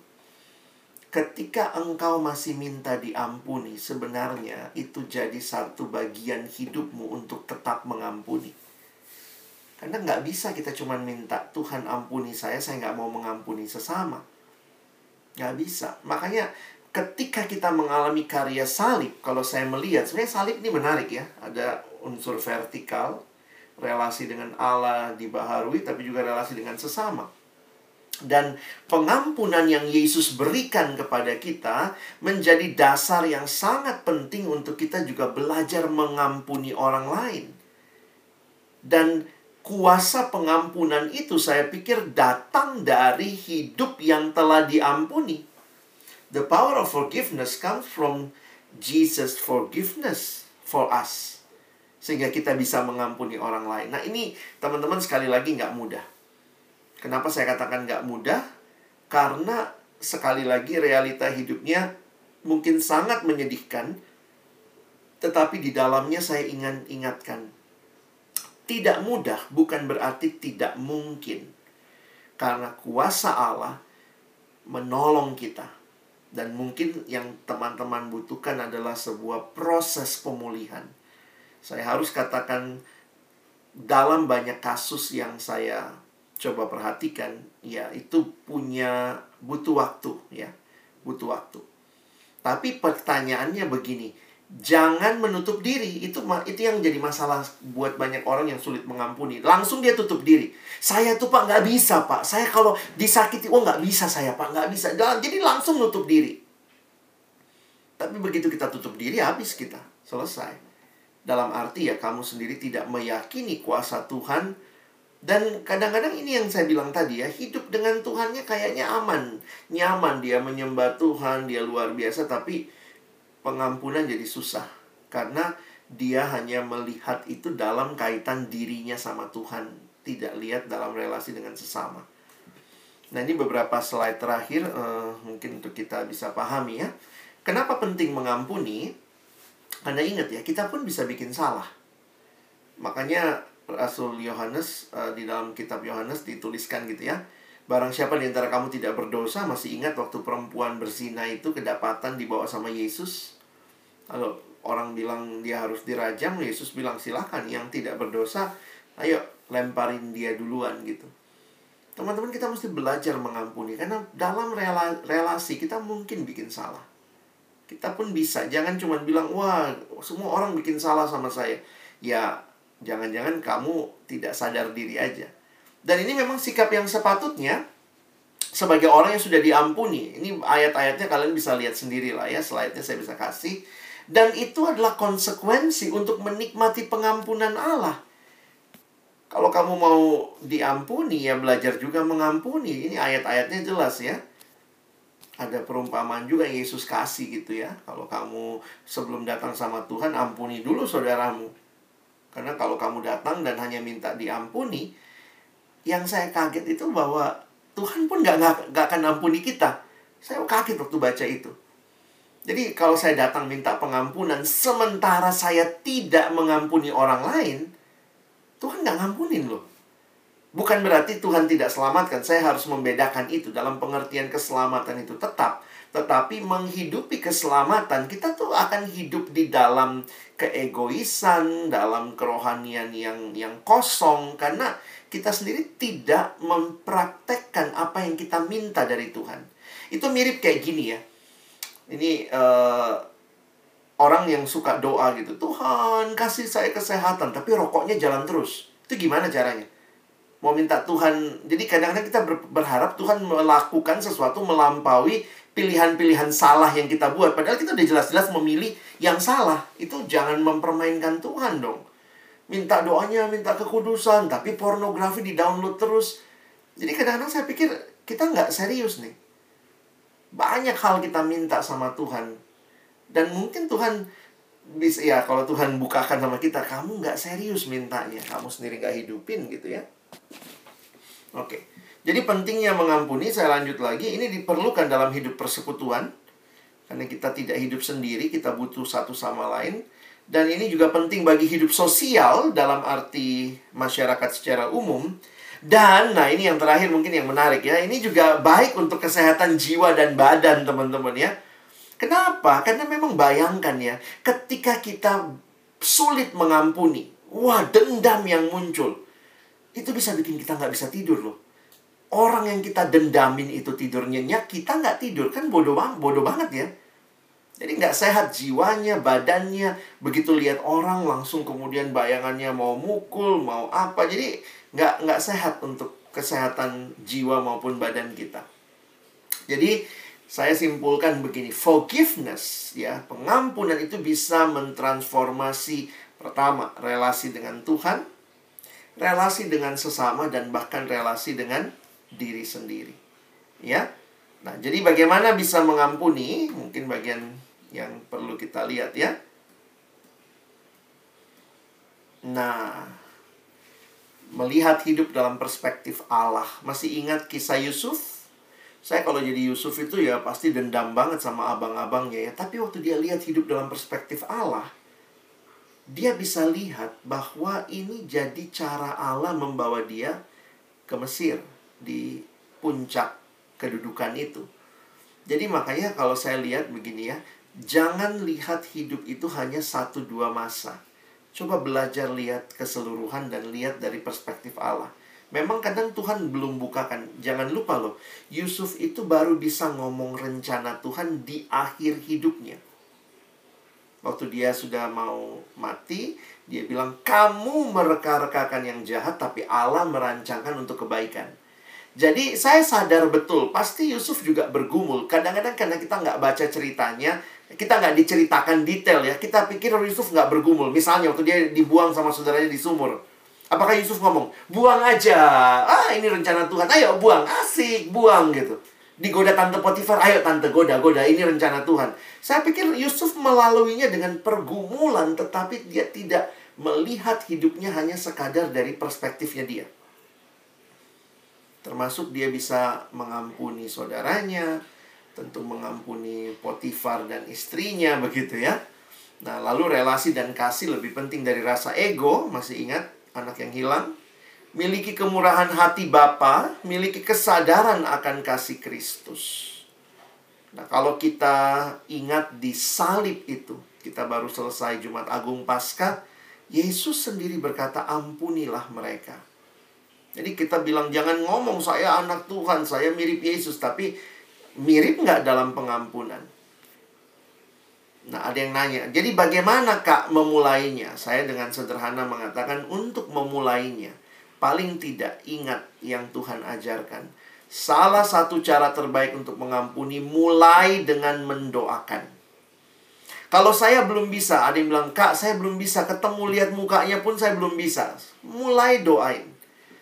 Ketika engkau masih minta diampuni, sebenarnya itu jadi satu bagian hidupmu untuk tetap mengampuni. Karena nggak bisa kita cuma minta Tuhan ampuni saya, saya nggak mau mengampuni sesama. Nggak bisa. Makanya ketika kita mengalami karya salib, kalau saya melihat, sebenarnya salib ini menarik ya. Ada unsur vertikal, relasi dengan Allah dibaharui, tapi juga relasi dengan sesama. Dan pengampunan yang Yesus berikan kepada kita menjadi dasar yang sangat penting untuk kita juga belajar mengampuni orang lain. Dan kuasa pengampunan itu saya pikir datang dari hidup yang telah diampuni. The power of forgiveness comes from Jesus' forgiveness for us. Sehingga kita bisa mengampuni orang lain. Nah ini teman-teman sekali lagi nggak mudah. Kenapa saya katakan nggak mudah? Karena sekali lagi realita hidupnya mungkin sangat menyedihkan. Tetapi di dalamnya saya ingin ingatkan. Tidak mudah bukan berarti tidak mungkin. Karena kuasa Allah menolong kita dan mungkin yang teman-teman butuhkan adalah sebuah proses pemulihan. Saya harus katakan dalam banyak kasus yang saya coba perhatikan, ya itu punya butuh waktu ya, butuh waktu. Tapi pertanyaannya begini, jangan menutup diri. Itu itu yang jadi masalah buat banyak orang yang sulit mengampuni. Langsung dia tutup diri. Saya tuh pak nggak bisa pak. Saya kalau disakiti, oh nggak bisa saya pak, nggak bisa. Jadi langsung nutup diri. Tapi begitu kita tutup diri, habis kita. Selesai. Dalam arti ya kamu sendiri tidak meyakini kuasa Tuhan. Dan kadang-kadang ini yang saya bilang tadi ya, hidup dengan Tuhannya kayaknya aman. Nyaman dia menyembah Tuhan, dia luar biasa. Tapi pengampunan jadi susah. Karena dia hanya melihat itu dalam kaitan dirinya sama Tuhan tidak lihat dalam relasi dengan sesama. Nah, ini beberapa slide terakhir uh, mungkin untuk kita bisa pahami ya. Kenapa penting mengampuni? Anda ingat ya, kita pun bisa bikin salah. Makanya Rasul Yohanes uh, di dalam kitab Yohanes dituliskan gitu ya. Barang siapa di antara kamu tidak berdosa, masih ingat waktu perempuan berzina itu kedapatan dibawa sama Yesus? Kalau orang bilang dia harus dirajam, Yesus bilang silahkan yang tidak berdosa, ayo lemparin dia duluan gitu. Teman-teman kita mesti belajar mengampuni karena dalam rela relasi kita mungkin bikin salah. Kita pun bisa, jangan cuma bilang wah semua orang bikin salah sama saya. Ya jangan-jangan kamu tidak sadar diri aja. Dan ini memang sikap yang sepatutnya sebagai orang yang sudah diampuni. Ini ayat-ayatnya kalian bisa lihat sendiri lah ya, slide-nya saya bisa kasih. Dan itu adalah konsekuensi untuk menikmati pengampunan Allah. Kalau kamu mau diampuni ya belajar juga mengampuni. Ini ayat-ayatnya jelas ya. Ada perumpamaan juga Yesus kasih gitu ya. Kalau kamu sebelum datang sama Tuhan ampuni dulu saudaramu. Karena kalau kamu datang dan hanya minta diampuni, yang saya kaget itu bahwa Tuhan pun gak, gak, gak akan ampuni kita. Saya kaget waktu baca itu. Jadi kalau saya datang minta pengampunan, sementara saya tidak mengampuni orang lain, Tuhan nggak ngampunin loh. Bukan berarti Tuhan tidak selamatkan. Saya harus membedakan itu dalam pengertian keselamatan itu tetap. tetapi menghidupi keselamatan, kita tuh akan hidup di dalam keegoisan, dalam kerohanian yang yang kosong karena kita sendiri tidak mempraktekkan apa yang kita minta dari Tuhan. Itu mirip kayak gini ya. Ini uh, orang yang suka doa gitu, Tuhan kasih saya kesehatan, tapi rokoknya jalan terus. Itu gimana caranya? Mau minta Tuhan, jadi kadang-kadang kita berharap Tuhan melakukan sesuatu melampaui pilihan-pilihan salah yang kita buat. Padahal kita udah jelas-jelas memilih yang salah. Itu jangan mempermainkan Tuhan dong. Minta doanya, minta kekudusan, tapi pornografi di-download terus. Jadi kadang-kadang saya pikir kita nggak serius nih. Banyak hal kita minta sama Tuhan. Dan mungkin Tuhan bisa ya kalau Tuhan bukakan sama kita, kamu nggak serius mintanya. Kamu sendiri nggak hidupin gitu ya. Oke. Jadi pentingnya mengampuni, saya lanjut lagi, ini diperlukan dalam hidup persekutuan. Karena kita tidak hidup sendiri, kita butuh satu sama lain. Dan ini juga penting bagi hidup sosial dalam arti masyarakat secara umum. Dan, nah ini yang terakhir mungkin yang menarik ya. Ini juga baik untuk kesehatan jiwa dan badan teman-teman ya. Kenapa? Karena memang bayangkan ya, ketika kita sulit mengampuni, wah dendam yang muncul. Itu bisa bikin kita nggak bisa tidur loh orang yang kita dendamin itu tidur nyenyak, kita nggak tidur. Kan bodoh, bodoh banget ya. Jadi nggak sehat jiwanya, badannya. Begitu lihat orang langsung kemudian bayangannya mau mukul, mau apa. Jadi nggak nggak sehat untuk kesehatan jiwa maupun badan kita. Jadi saya simpulkan begini, forgiveness ya, pengampunan itu bisa mentransformasi pertama relasi dengan Tuhan, relasi dengan sesama dan bahkan relasi dengan diri sendiri. Ya. Nah, jadi bagaimana bisa mengampuni? Mungkin bagian yang perlu kita lihat ya. Nah, melihat hidup dalam perspektif Allah. Masih ingat kisah Yusuf? Saya kalau jadi Yusuf itu ya pasti dendam banget sama abang-abangnya ya. Tapi waktu dia lihat hidup dalam perspektif Allah, dia bisa lihat bahwa ini jadi cara Allah membawa dia ke Mesir di puncak kedudukan itu. Jadi makanya kalau saya lihat begini ya, jangan lihat hidup itu hanya satu dua masa. Coba belajar lihat keseluruhan dan lihat dari perspektif Allah. Memang kadang Tuhan belum bukakan. Jangan lupa loh, Yusuf itu baru bisa ngomong rencana Tuhan di akhir hidupnya. Waktu dia sudah mau mati, dia bilang, kamu mereka-rekakan yang jahat, tapi Allah merancangkan untuk kebaikan. Jadi saya sadar betul, pasti Yusuf juga bergumul. Kadang-kadang karena kita nggak baca ceritanya, kita nggak diceritakan detail ya. Kita pikir Yusuf nggak bergumul. Misalnya waktu dia dibuang sama saudaranya di sumur. Apakah Yusuf ngomong, buang aja, ah ini rencana Tuhan, ayo buang, asik, buang gitu. Digoda tante Potifar, ayo tante goda, goda, ini rencana Tuhan. Saya pikir Yusuf melaluinya dengan pergumulan, tetapi dia tidak melihat hidupnya hanya sekadar dari perspektifnya dia. Termasuk dia bisa mengampuni saudaranya, tentu mengampuni Potifar dan istrinya begitu ya. Nah, lalu relasi dan kasih lebih penting dari rasa ego, masih ingat anak yang hilang? Miliki kemurahan hati Bapa, miliki kesadaran akan kasih Kristus. Nah, kalau kita ingat di salib itu, kita baru selesai Jumat Agung Paskah, Yesus sendiri berkata, "Ampunilah mereka." Jadi kita bilang jangan ngomong saya anak Tuhan, saya mirip Yesus, tapi mirip nggak dalam pengampunan? Nah, ada yang nanya, jadi bagaimana Kak memulainya? Saya dengan sederhana mengatakan untuk memulainya, paling tidak ingat yang Tuhan ajarkan. Salah satu cara terbaik untuk mengampuni mulai dengan mendoakan. Kalau saya belum bisa, ada yang bilang, Kak, saya belum bisa ketemu lihat mukanya pun saya belum bisa. Mulai doain.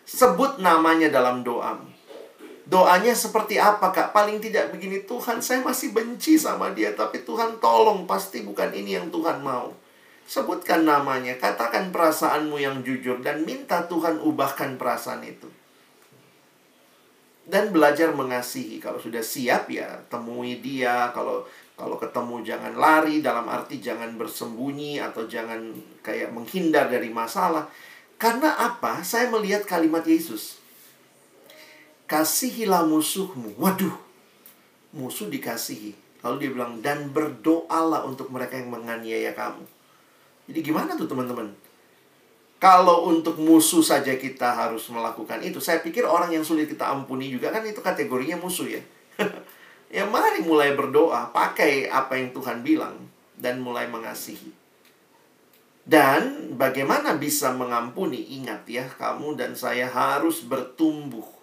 Sebut namanya dalam doamu. Doanya seperti apa kak? Paling tidak begini, Tuhan saya masih benci sama dia, tapi Tuhan tolong, pasti bukan ini yang Tuhan mau. Sebutkan namanya, katakan perasaanmu yang jujur, dan minta Tuhan ubahkan perasaan itu. Dan belajar mengasihi. Kalau sudah siap ya, temui dia. Kalau kalau ketemu jangan lari, dalam arti jangan bersembunyi atau jangan kayak menghindar dari masalah. Karena apa? Saya melihat kalimat Yesus. Kasihilah musuhmu. Waduh, musuh dikasihi. Lalu dia bilang, dan berdoalah untuk mereka yang menganiaya kamu. Jadi gimana tuh teman-teman? Kalau untuk musuh saja kita harus melakukan itu, saya pikir orang yang sulit kita ampuni juga kan itu kategorinya musuh ya. ya mari mulai berdoa, pakai apa yang Tuhan bilang dan mulai mengasihi. Dan bagaimana bisa mengampuni? Ingat ya, kamu dan saya harus bertumbuh.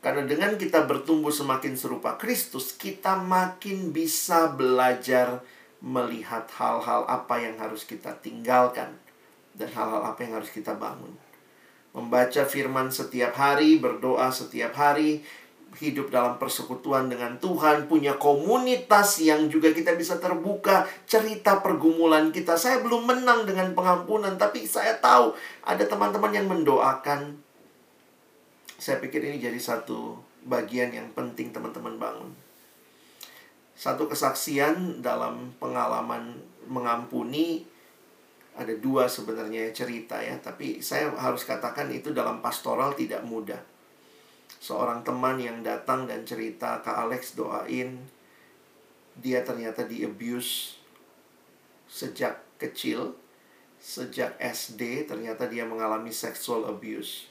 Karena dengan kita bertumbuh semakin serupa Kristus, kita makin bisa belajar melihat hal-hal apa yang harus kita tinggalkan dan hal-hal apa yang harus kita bangun. Membaca firman setiap hari, berdoa setiap hari, hidup dalam persekutuan dengan Tuhan, punya komunitas yang juga kita bisa terbuka, cerita pergumulan kita. Saya belum menang dengan pengampunan, tapi saya tahu ada teman-teman yang mendoakan. Saya pikir ini jadi satu bagian yang penting teman-teman bangun. Satu kesaksian dalam pengalaman mengampuni ada dua sebenarnya cerita ya, tapi saya harus katakan itu dalam pastoral tidak mudah. Seorang teman yang datang dan cerita ke Alex doain dia ternyata di abuse sejak kecil. Sejak SD ternyata dia mengalami sexual abuse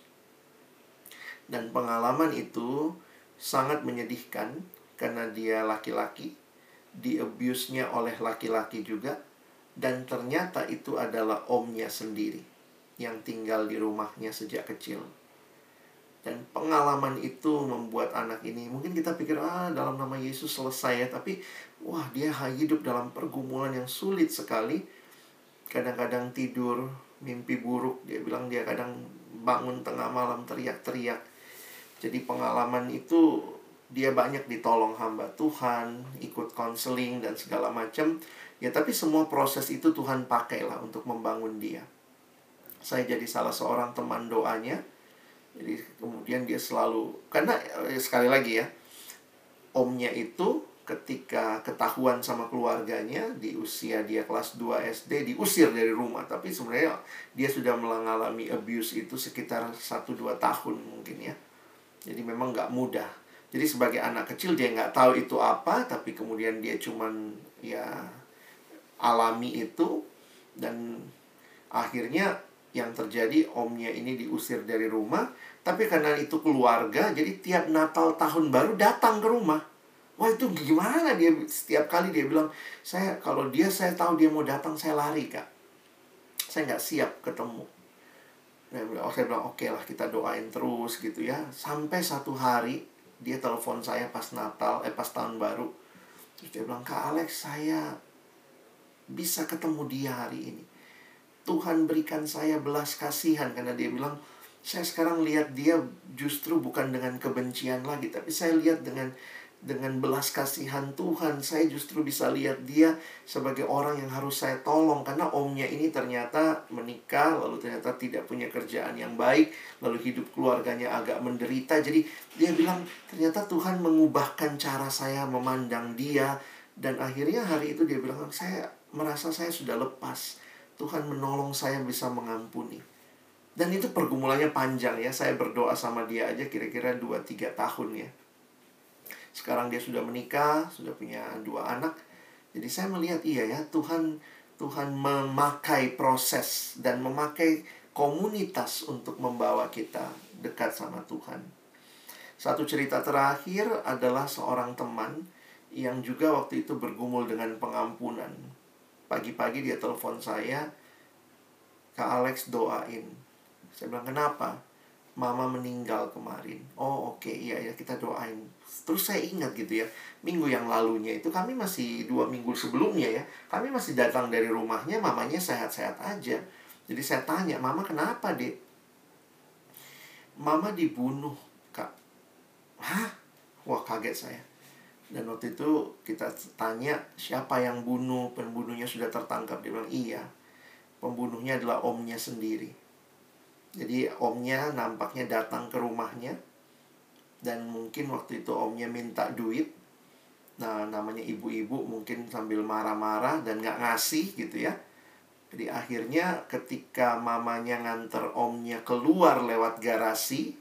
dan pengalaman itu sangat menyedihkan karena dia laki-laki di abuse-nya oleh laki-laki juga dan ternyata itu adalah omnya sendiri yang tinggal di rumahnya sejak kecil. Dan pengalaman itu membuat anak ini mungkin kita pikir ah dalam nama Yesus selesai ya tapi wah dia hidup dalam pergumulan yang sulit sekali. Kadang-kadang tidur mimpi buruk dia bilang dia kadang bangun tengah malam teriak-teriak jadi pengalaman itu dia banyak ditolong hamba Tuhan ikut konseling dan segala macam. Ya tapi semua proses itu Tuhan pakailah untuk membangun dia. Saya jadi salah seorang teman doanya. Jadi kemudian dia selalu karena eh, sekali lagi ya omnya itu ketika ketahuan sama keluarganya di usia dia kelas 2 SD diusir dari rumah. Tapi sebenarnya dia sudah mengalami abuse itu sekitar 1-2 tahun mungkin ya jadi memang nggak mudah jadi sebagai anak kecil dia nggak tahu itu apa tapi kemudian dia cuman ya alami itu dan akhirnya yang terjadi omnya ini diusir dari rumah tapi karena itu keluarga, jadi tiap Natal tahun baru datang ke rumah. Wah itu gimana dia setiap kali dia bilang saya kalau dia saya tahu dia mau datang saya lari kak. Saya nggak siap ketemu. Saya bilang, saya bilang oke lah kita doain terus gitu ya. Sampai satu hari dia telepon saya pas Natal, eh pas tahun baru. Terus dia bilang, Kak Alex saya bisa ketemu dia hari ini. Tuhan berikan saya belas kasihan karena dia bilang, saya sekarang lihat dia justru bukan dengan kebencian lagi tapi saya lihat dengan dengan belas kasihan Tuhan saya justru bisa lihat dia sebagai orang yang harus saya tolong karena omnya ini ternyata menikah lalu ternyata tidak punya kerjaan yang baik lalu hidup keluarganya agak menderita jadi dia bilang ternyata Tuhan mengubahkan cara saya memandang dia dan akhirnya hari itu dia bilang saya merasa saya sudah lepas Tuhan menolong saya bisa mengampuni dan itu pergumulannya panjang ya. Saya berdoa sama dia aja kira-kira 2-3 tahun ya. Sekarang dia sudah menikah, sudah punya dua anak. Jadi saya melihat iya ya, Tuhan Tuhan memakai proses dan memakai komunitas untuk membawa kita dekat sama Tuhan. Satu cerita terakhir adalah seorang teman yang juga waktu itu bergumul dengan pengampunan. Pagi-pagi dia telepon saya, Kak Alex doain saya bilang kenapa? Mama meninggal kemarin. Oh oke, okay. iya ya kita doain. Terus saya ingat gitu ya, minggu yang lalunya itu kami masih dua minggu sebelumnya ya, kami masih datang dari rumahnya, mamanya sehat-sehat aja. Jadi saya tanya, mama kenapa dek? Mama dibunuh, kak. Hah? Wah kaget saya. Dan waktu itu kita tanya siapa yang bunuh, pembunuhnya sudah tertangkap. Dia bilang iya, pembunuhnya adalah omnya sendiri. Jadi omnya nampaknya datang ke rumahnya dan mungkin waktu itu omnya minta duit. Nah, namanya ibu-ibu mungkin sambil marah-marah dan nggak ngasih gitu ya. Jadi akhirnya ketika mamanya nganter omnya keluar lewat garasi,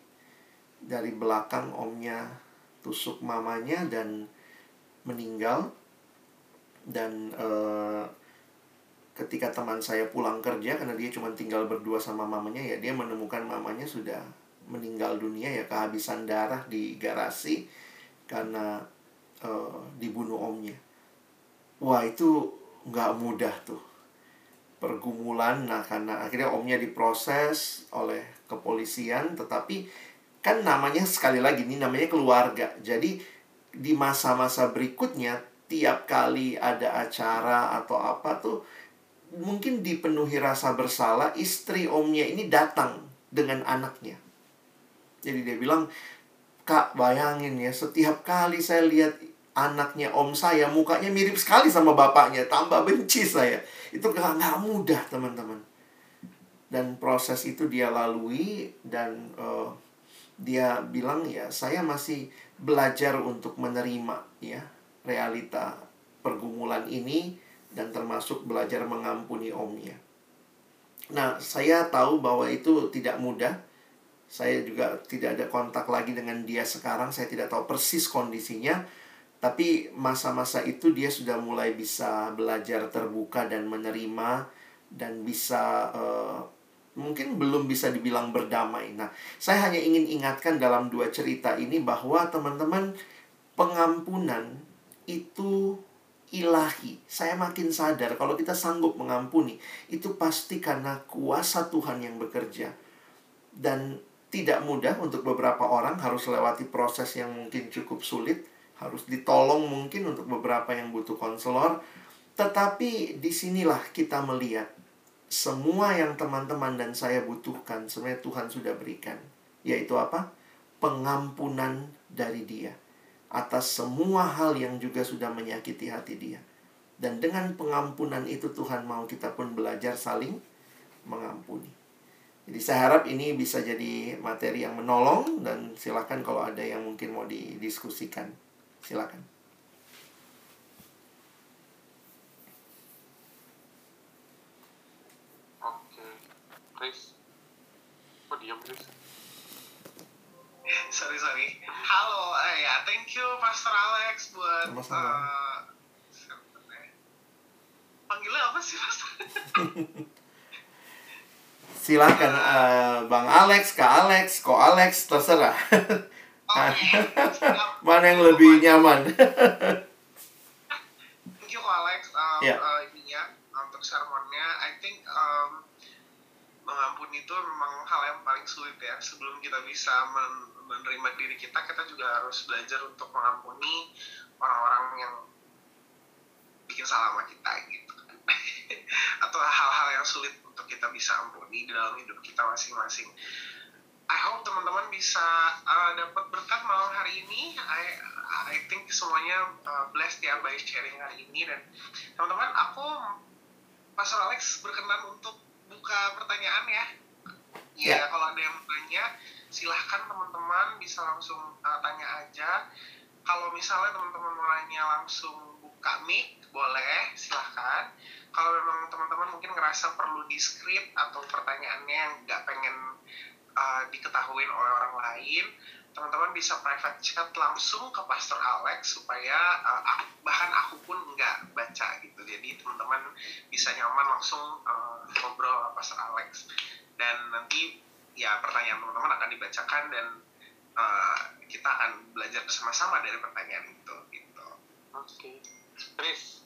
dari belakang omnya tusuk mamanya dan meninggal. dan uh, ketika teman saya pulang kerja karena dia cuma tinggal berdua sama mamanya ya dia menemukan mamanya sudah meninggal dunia ya kehabisan darah di garasi karena uh, dibunuh omnya. Wah itu nggak mudah tuh. Pergumulan nah karena akhirnya omnya diproses oleh kepolisian tetapi kan namanya sekali lagi ini namanya keluarga. Jadi di masa-masa berikutnya tiap kali ada acara atau apa tuh mungkin dipenuhi rasa bersalah istri omnya ini datang dengan anaknya jadi dia bilang kak bayangin ya setiap kali saya lihat anaknya om saya mukanya mirip sekali sama bapaknya tambah benci saya itu gak, gak mudah teman-teman dan proses itu dia lalui dan uh, dia bilang ya saya masih belajar untuk menerima ya realita pergumulan ini dan termasuk belajar mengampuni omnya. Nah, saya tahu bahwa itu tidak mudah. Saya juga tidak ada kontak lagi dengan dia sekarang. Saya tidak tahu persis kondisinya. Tapi masa-masa itu dia sudah mulai bisa belajar terbuka dan menerima dan bisa uh, mungkin belum bisa dibilang berdamai. Nah, saya hanya ingin ingatkan dalam dua cerita ini bahwa teman-teman pengampunan itu ilahi. Saya makin sadar kalau kita sanggup mengampuni, itu pasti karena kuasa Tuhan yang bekerja. Dan tidak mudah untuk beberapa orang harus lewati proses yang mungkin cukup sulit, harus ditolong mungkin untuk beberapa yang butuh konselor. Tetapi di sinilah kita melihat semua yang teman-teman dan saya butuhkan sebenarnya Tuhan sudah berikan. Yaitu apa? Pengampunan dari dia atas semua hal yang juga sudah menyakiti hati dia. Dan dengan pengampunan itu Tuhan mau kita pun belajar saling mengampuni. Jadi saya harap ini bisa jadi materi yang menolong dan silakan kalau ada yang mungkin mau didiskusikan. Silakan. Oke. Diam, Chris? sorry sorry halo eh, ya thank you Pastor Alex buat uh, panggilnya apa sih Pastor silakan uh, Bang Alex Kak Alex Ko Alex terserah. Okay. mana yang lebih nyaman? Thank you Ko Alex um, yeah. uh, ininya untuk sermonnya. I think um, mengampuni itu memang hal yang paling sulit ya. Sebelum kita bisa men menerima diri kita kita juga harus belajar untuk mengampuni orang-orang yang bikin salah sama kita gitu atau hal-hal yang sulit untuk kita bisa ampuni di dalam hidup kita masing-masing I hope teman-teman bisa uh, dapat berkat malam hari ini. I I think semuanya uh, blessed ya by sharing hari ini dan teman-teman aku Pastor Alex berkenan untuk buka pertanyaan ya. Ya, yeah. kalau ada yang bertanya silahkan teman-teman bisa langsung uh, tanya aja kalau misalnya teman-teman mau nanya langsung buka mic boleh silahkan kalau memang teman-teman mungkin ngerasa perlu di script atau pertanyaannya yang nggak pengen uh, diketahui oleh orang lain teman-teman bisa private chat langsung ke Pastor Alex supaya uh, bahkan aku pun nggak baca gitu jadi teman-teman bisa nyaman langsung uh, ngobrol sama Pastor Alex dan nanti ya pertanyaan teman-teman akan dibacakan dan uh, kita akan belajar bersama-sama dari pertanyaan itu gitu. Oke, okay. Chris,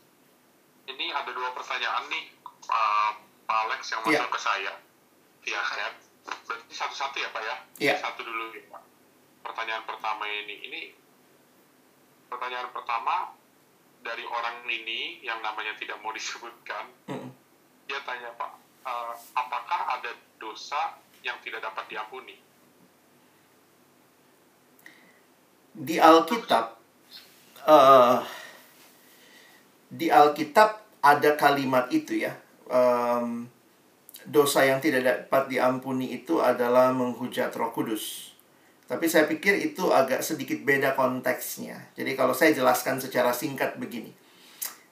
ini ada dua pertanyaan nih uh, Pak Alex yang masuk yeah. ke saya via chat. Berarti satu-satu ya Pak ya? Iya. Yeah. Satu dulu ya Pak. Pertanyaan pertama ini, ini pertanyaan pertama dari orang ini yang namanya tidak mau disebutkan. Mm. Dia tanya Pak, uh, apakah ada dosa yang tidak dapat diampuni. Di Alkitab, uh, di Alkitab ada kalimat itu ya. Um, dosa yang tidak dapat diampuni itu adalah menghujat Roh Kudus. Tapi saya pikir itu agak sedikit beda konteksnya. Jadi kalau saya jelaskan secara singkat begini.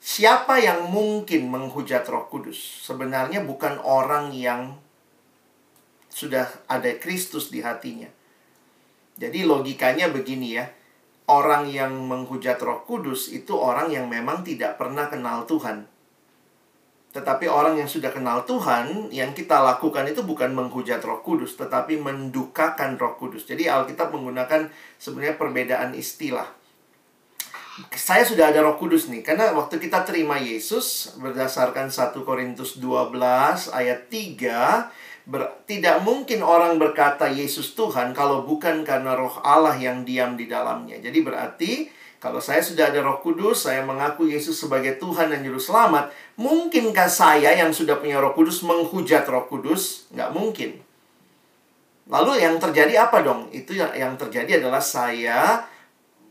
Siapa yang mungkin menghujat Roh Kudus? Sebenarnya bukan orang yang sudah ada Kristus di hatinya. Jadi logikanya begini ya. Orang yang menghujat Roh Kudus itu orang yang memang tidak pernah kenal Tuhan. Tetapi orang yang sudah kenal Tuhan, yang kita lakukan itu bukan menghujat Roh Kudus, tetapi mendukakan Roh Kudus. Jadi Alkitab menggunakan sebenarnya perbedaan istilah. Saya sudah ada Roh Kudus nih, karena waktu kita terima Yesus berdasarkan 1 Korintus 12 ayat 3, ber, tidak mungkin orang berkata Yesus Tuhan kalau bukan karena Roh Allah yang diam di dalamnya. Jadi berarti kalau saya sudah ada roh kudus, saya mengaku Yesus sebagai Tuhan dan Juru Selamat, mungkinkah saya yang sudah punya roh kudus menghujat roh kudus? Nggak mungkin. Lalu yang terjadi apa dong? Itu yang, yang terjadi adalah saya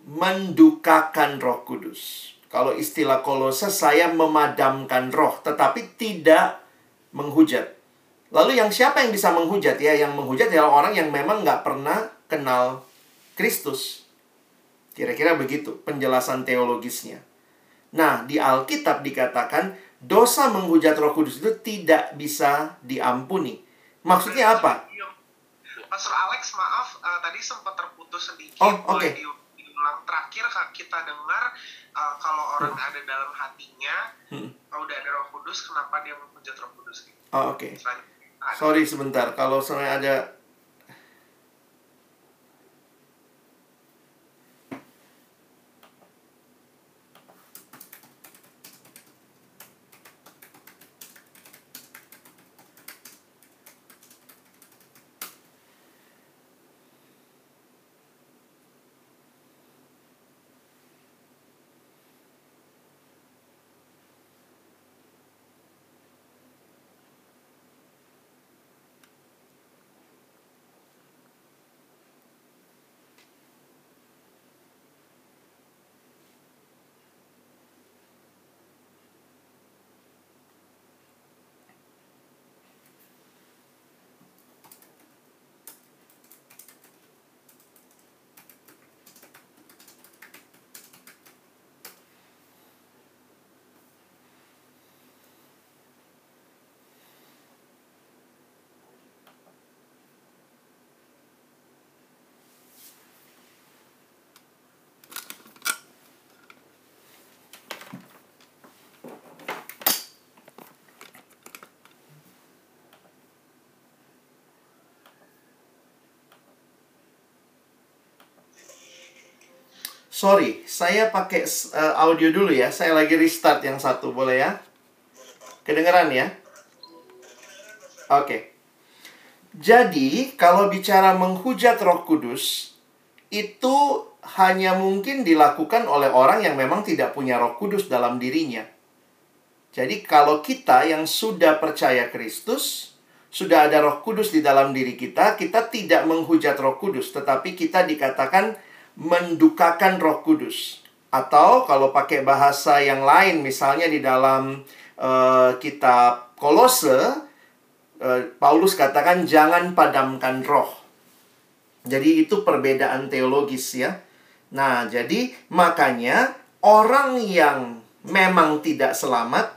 mendukakan roh kudus. Kalau istilah kolose, saya memadamkan roh, tetapi tidak menghujat. Lalu yang siapa yang bisa menghujat ya? Yang menghujat adalah orang yang memang nggak pernah kenal Kristus. Kira-kira begitu penjelasan teologisnya. Nah, di Alkitab dikatakan dosa menghujat Roh Kudus itu tidak bisa diampuni. Maksudnya apa? Pastor Alex, maaf uh, tadi sempat terputus sedikit. Oh, oke. Okay. diulang terakhir kita dengar uh, kalau orang hmm. ada dalam hatinya hmm. udah ada Roh Kudus, kenapa dia menghujat Roh Kudus? Oh, oke. Okay. Sorry sebentar, kalau saya ada Sorry, saya pakai uh, audio dulu ya. Saya lagi restart yang satu, boleh ya? Kedengeran ya? Oke. Okay. Jadi, kalau bicara menghujat Roh Kudus, itu hanya mungkin dilakukan oleh orang yang memang tidak punya Roh Kudus dalam dirinya. Jadi, kalau kita yang sudah percaya Kristus, sudah ada Roh Kudus di dalam diri kita, kita tidak menghujat Roh Kudus, tetapi kita dikatakan mendukakan Roh Kudus. Atau kalau pakai bahasa yang lain misalnya di dalam uh, kitab Kolose uh, Paulus katakan jangan padamkan roh. Jadi itu perbedaan teologis ya. Nah, jadi makanya orang yang memang tidak selamat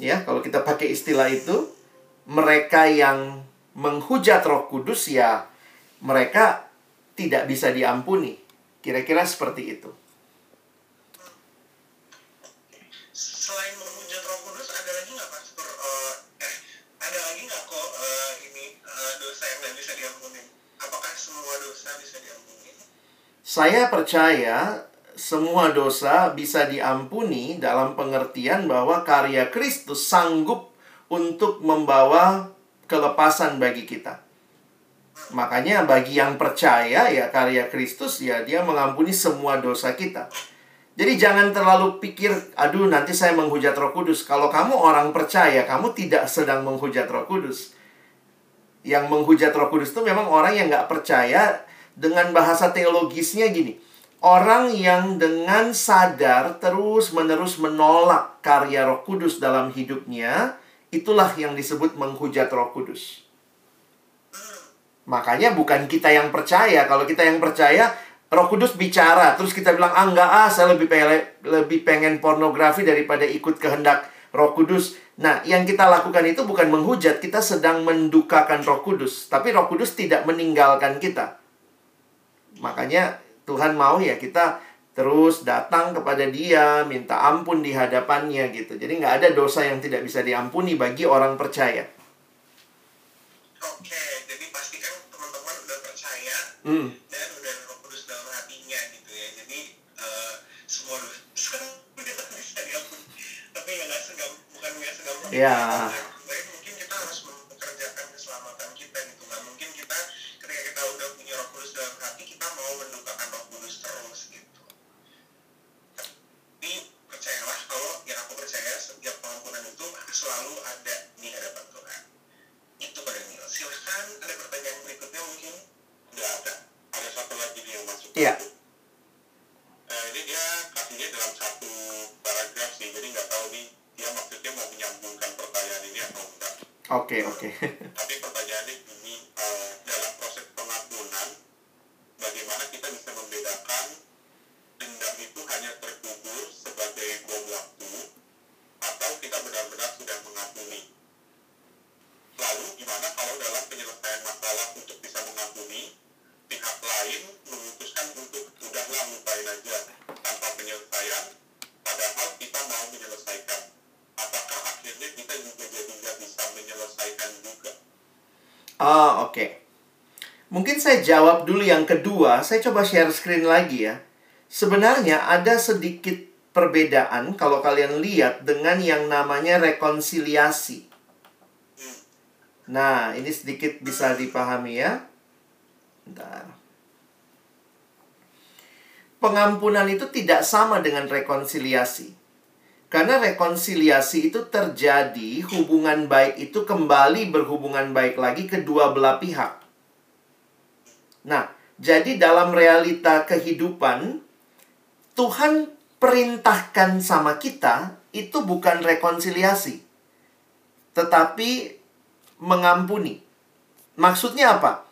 ya, kalau kita pakai istilah itu, mereka yang menghujat Roh Kudus ya mereka tidak bisa diampuni. Kira-kira seperti itu. Selain menghujat Roh Kudus, ada lagi nggak Pastor? Uh, eh, ada lagi nggak kok uh, ini uh, dosa yang nggak bisa diampuni? Apakah semua dosa bisa diampuni? Saya percaya semua dosa bisa diampuni dalam pengertian bahwa karya Kristus sanggup untuk membawa kelepasan bagi kita. Makanya bagi yang percaya ya karya Kristus ya dia mengampuni semua dosa kita. Jadi jangan terlalu pikir, aduh nanti saya menghujat roh kudus. Kalau kamu orang percaya, kamu tidak sedang menghujat roh kudus. Yang menghujat roh kudus itu memang orang yang nggak percaya dengan bahasa teologisnya gini. Orang yang dengan sadar terus-menerus menolak karya roh kudus dalam hidupnya, itulah yang disebut menghujat roh kudus. Makanya bukan kita yang percaya. Kalau kita yang percaya, Roh Kudus bicara, terus kita bilang, "Ah, enggak ah, saya lebih pengen, lebih pengen pornografi daripada ikut kehendak Roh Kudus." Nah, yang kita lakukan itu bukan menghujat, kita sedang mendukakan Roh Kudus. Tapi Roh Kudus tidak meninggalkan kita. Makanya Tuhan mau ya kita terus datang kepada dia, minta ampun di hadapannya gitu. Jadi nggak ada dosa yang tidak bisa diampuni bagi orang percaya. Oke, jadi Hmm. dan udah kudus dalam hatinya gitu ya. Jadi eh, semua dosa udah bisa diampuni. Tapi ya nggak segam, bukan nggak segampang. Ya. Ah, oke. Mungkin saya jawab dulu yang kedua. Saya coba share screen lagi ya. Sebenarnya ada sedikit perbedaan kalau kalian lihat dengan yang namanya rekonsiliasi. Nah, ini sedikit bisa dipahami ya. Bentar. Pengampunan itu tidak sama dengan rekonsiliasi. Karena rekonsiliasi itu terjadi, hubungan baik itu kembali berhubungan baik lagi kedua belah pihak. Nah, jadi dalam realita kehidupan, Tuhan perintahkan sama kita itu bukan rekonsiliasi, tetapi mengampuni. Maksudnya apa?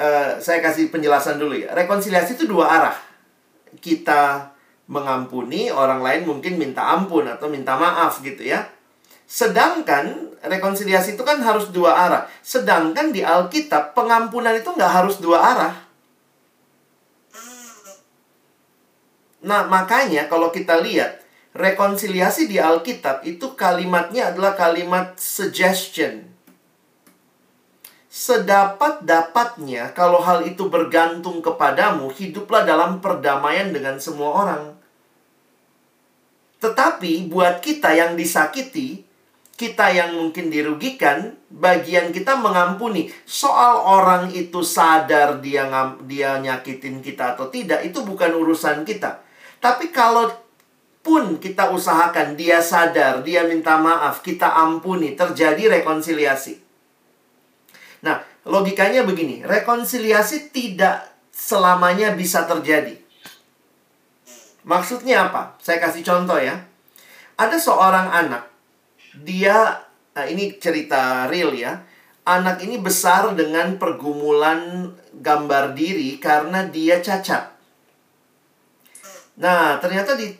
Eh, saya kasih penjelasan dulu ya. Rekonsiliasi itu dua arah. Kita mengampuni, orang lain mungkin minta ampun atau minta maaf gitu ya. Sedangkan rekonsiliasi itu kan harus dua arah. Sedangkan di Alkitab pengampunan itu nggak harus dua arah. Nah makanya kalau kita lihat rekonsiliasi di Alkitab itu kalimatnya adalah kalimat suggestion. Sedapat-dapatnya kalau hal itu bergantung kepadamu, hiduplah dalam perdamaian dengan semua orang. Tetapi buat kita yang disakiti, kita yang mungkin dirugikan, bagian kita mengampuni. Soal orang itu sadar dia dia nyakitin kita atau tidak, itu bukan urusan kita. Tapi kalau pun kita usahakan dia sadar, dia minta maaf, kita ampuni, terjadi rekonsiliasi. Nah, logikanya begini, rekonsiliasi tidak selamanya bisa terjadi. Maksudnya apa? Saya kasih contoh ya. Ada seorang anak, dia, nah ini cerita real ya. Anak ini besar dengan pergumulan gambar diri karena dia cacat. Nah, ternyata di,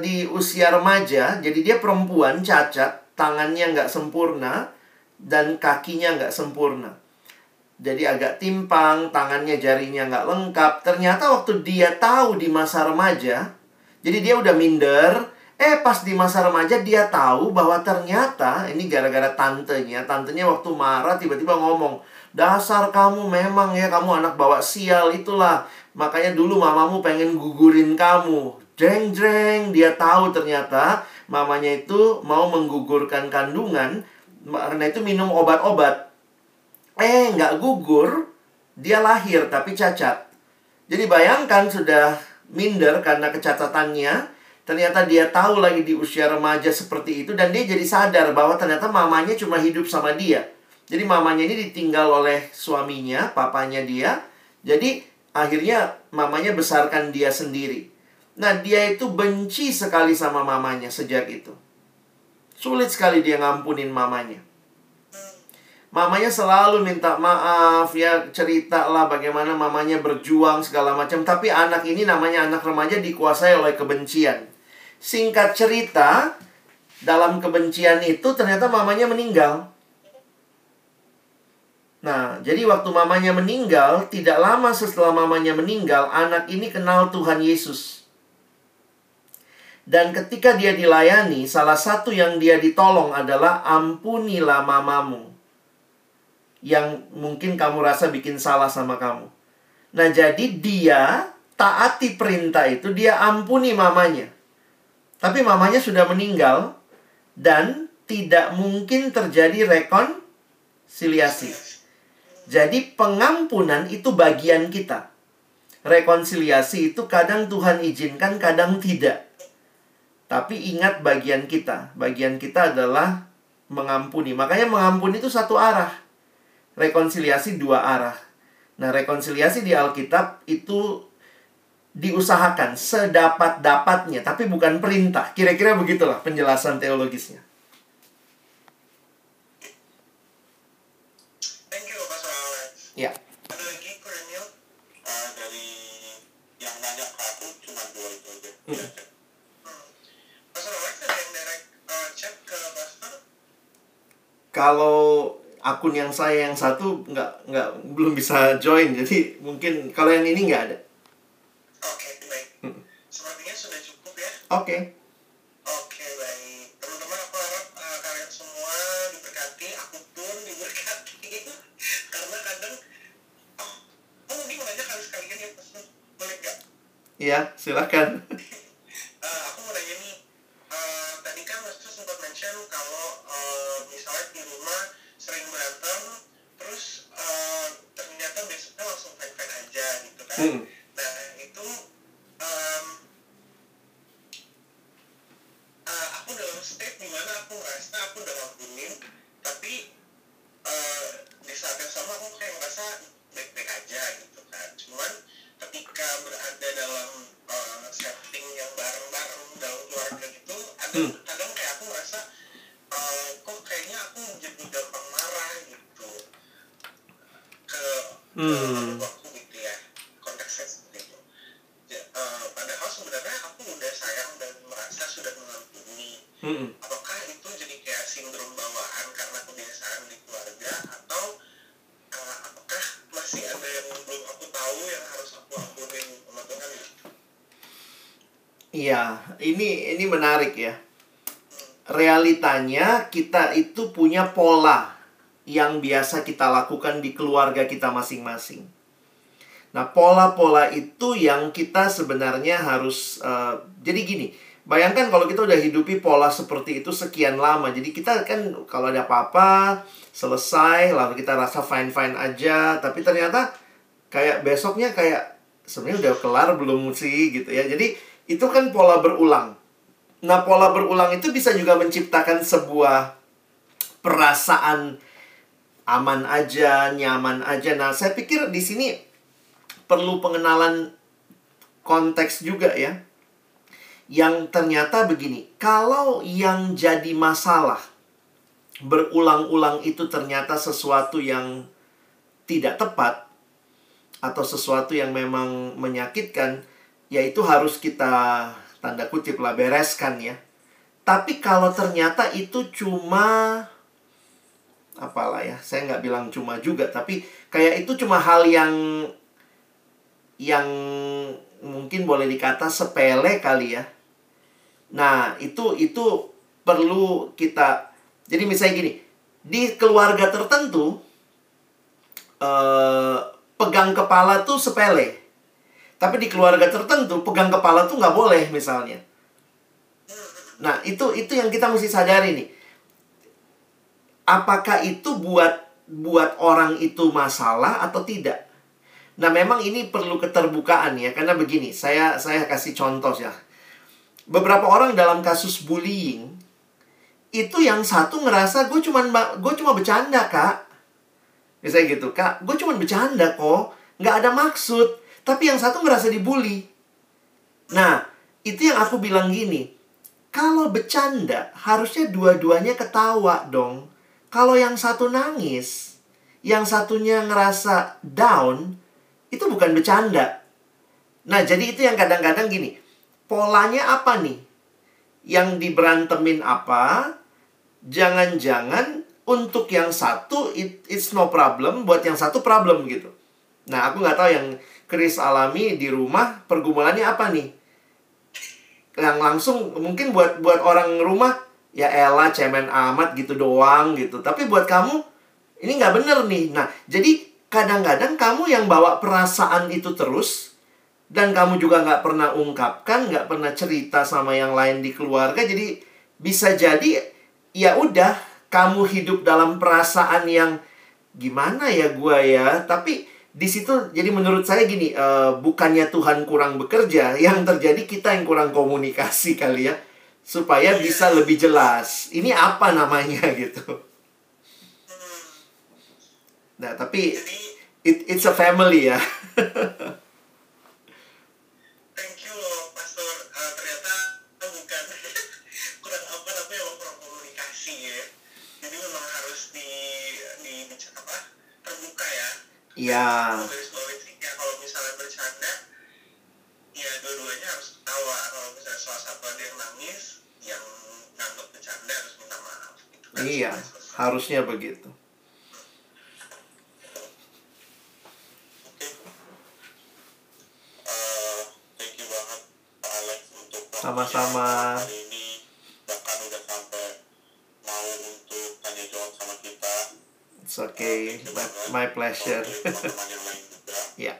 di usia remaja, jadi dia perempuan cacat, tangannya nggak sempurna, dan kakinya nggak sempurna. Jadi agak timpang, tangannya jarinya nggak lengkap. Ternyata waktu dia tahu di masa remaja, jadi dia udah minder. Eh pas di masa remaja dia tahu bahwa ternyata ini gara-gara tantenya. Tantenya waktu marah tiba-tiba ngomong, dasar kamu memang ya kamu anak bawa sial itulah. Makanya dulu mamamu pengen gugurin kamu. Jeng jeng dia tahu ternyata mamanya itu mau menggugurkan kandungan karena itu minum obat-obat Eh, nggak gugur, dia lahir tapi cacat. Jadi bayangkan sudah minder karena kecatatannya, ternyata dia tahu lagi di usia remaja seperti itu dan dia jadi sadar bahwa ternyata mamanya cuma hidup sama dia. Jadi mamanya ini ditinggal oleh suaminya, papanya dia. Jadi akhirnya mamanya besarkan dia sendiri. Nah, dia itu benci sekali sama mamanya sejak itu. Sulit sekali dia ngampunin mamanya. Mamanya selalu minta maaf ya cerita lah bagaimana mamanya berjuang segala macam tapi anak ini namanya anak remaja dikuasai oleh kebencian. Singkat cerita dalam kebencian itu ternyata mamanya meninggal. Nah, jadi waktu mamanya meninggal, tidak lama setelah mamanya meninggal, anak ini kenal Tuhan Yesus. Dan ketika dia dilayani, salah satu yang dia ditolong adalah ampunilah mamamu. Yang mungkin kamu rasa bikin salah sama kamu. Nah, jadi dia taati perintah itu, dia ampuni mamanya. Tapi mamanya sudah meninggal dan tidak mungkin terjadi rekonsiliasi. Jadi pengampunan itu bagian kita. Rekonsiliasi itu kadang Tuhan izinkan, kadang tidak. Tapi ingat bagian kita. Bagian kita adalah mengampuni. Makanya mengampuni itu satu arah. Rekonsiliasi dua arah. Nah, rekonsiliasi di Alkitab itu diusahakan sedapat-dapatnya, tapi bukan perintah. Kira-kira begitulah penjelasan teologisnya. Ya. Ada lagi Kornel uh, dari yang nanya ke aku cuma dua itu aja. Hmm. Pastor Alex ada yang direct chat ke Pastor? Kalau akun yang saya yang satu nggak nggak belum bisa join jadi mungkin kalau yang ini nggak ada. Oke okay, baik. Hmm. Sepertinya sudah cukup ya. Oke. Okay. Iya, silakan. Iya, ini ini menarik ya. Realitanya kita itu punya pola yang biasa kita lakukan di keluarga kita masing-masing. Nah, pola-pola itu yang kita sebenarnya harus uh, jadi gini. Bayangkan kalau kita udah hidupi pola seperti itu sekian lama. Jadi kita kan kalau ada apa-apa selesai lalu kita rasa fine-fine aja, tapi ternyata kayak besoknya kayak sebenarnya udah kelar belum sih gitu ya. Jadi itu kan pola berulang. Nah, pola berulang itu bisa juga menciptakan sebuah perasaan aman aja, nyaman aja. Nah, saya pikir di sini perlu pengenalan konteks juga ya. Yang ternyata begini, kalau yang jadi masalah berulang-ulang itu ternyata sesuatu yang tidak tepat, atau sesuatu yang memang menyakitkan, ya itu harus kita tanda kutip lah bereskan ya. Tapi kalau ternyata itu cuma apalah ya, saya nggak bilang cuma juga, tapi kayak itu cuma hal yang yang mungkin boleh dikata sepele kali ya. Nah, itu itu perlu kita jadi misalnya gini, di keluarga tertentu eh pegang kepala tuh sepele. Tapi di keluarga tertentu pegang kepala tuh nggak boleh misalnya. Nah itu itu yang kita mesti sadari nih. Apakah itu buat buat orang itu masalah atau tidak? Nah memang ini perlu keterbukaan ya karena begini saya saya kasih contoh ya. Beberapa orang dalam kasus bullying itu yang satu ngerasa gue cuma gue cuma bercanda kak Misalnya gitu, Kak, gue cuma bercanda kok. Nggak ada maksud. Tapi yang satu ngerasa dibully. Nah, itu yang aku bilang gini. Kalau bercanda, harusnya dua-duanya ketawa dong. Kalau yang satu nangis, yang satunya ngerasa down, itu bukan bercanda. Nah, jadi itu yang kadang-kadang gini. Polanya apa nih? Yang diberantemin apa? Jangan-jangan untuk yang satu it, it's no problem, buat yang satu problem gitu. Nah, aku nggak tahu yang Chris alami di rumah pergumulannya apa nih? Yang langsung mungkin buat buat orang rumah ya Ella cemen amat gitu doang gitu. Tapi buat kamu ini nggak bener nih. Nah, jadi kadang-kadang kamu yang bawa perasaan itu terus dan kamu juga nggak pernah ungkapkan, nggak pernah cerita sama yang lain di keluarga. Jadi bisa jadi ya udah kamu hidup dalam perasaan yang gimana ya gua ya, tapi di situ jadi menurut saya gini uh, bukannya Tuhan kurang bekerja yang terjadi kita yang kurang komunikasi kali ya supaya bisa lebih jelas. Ini apa namanya gitu. Nah tapi it, it's a family ya Iya. ya kalau misalnya bercanda ya dua-duanya harus ketawa. Kalau misalnya salah satu ada yang nangis yang nganggap bercanda harus minta maaf. Gitu kan iya harusnya begitu. Uh, sama-sama. Bahkan udah sampai mau untuk tanya jawab sama kita It's okay. My, my pleasure. yeah.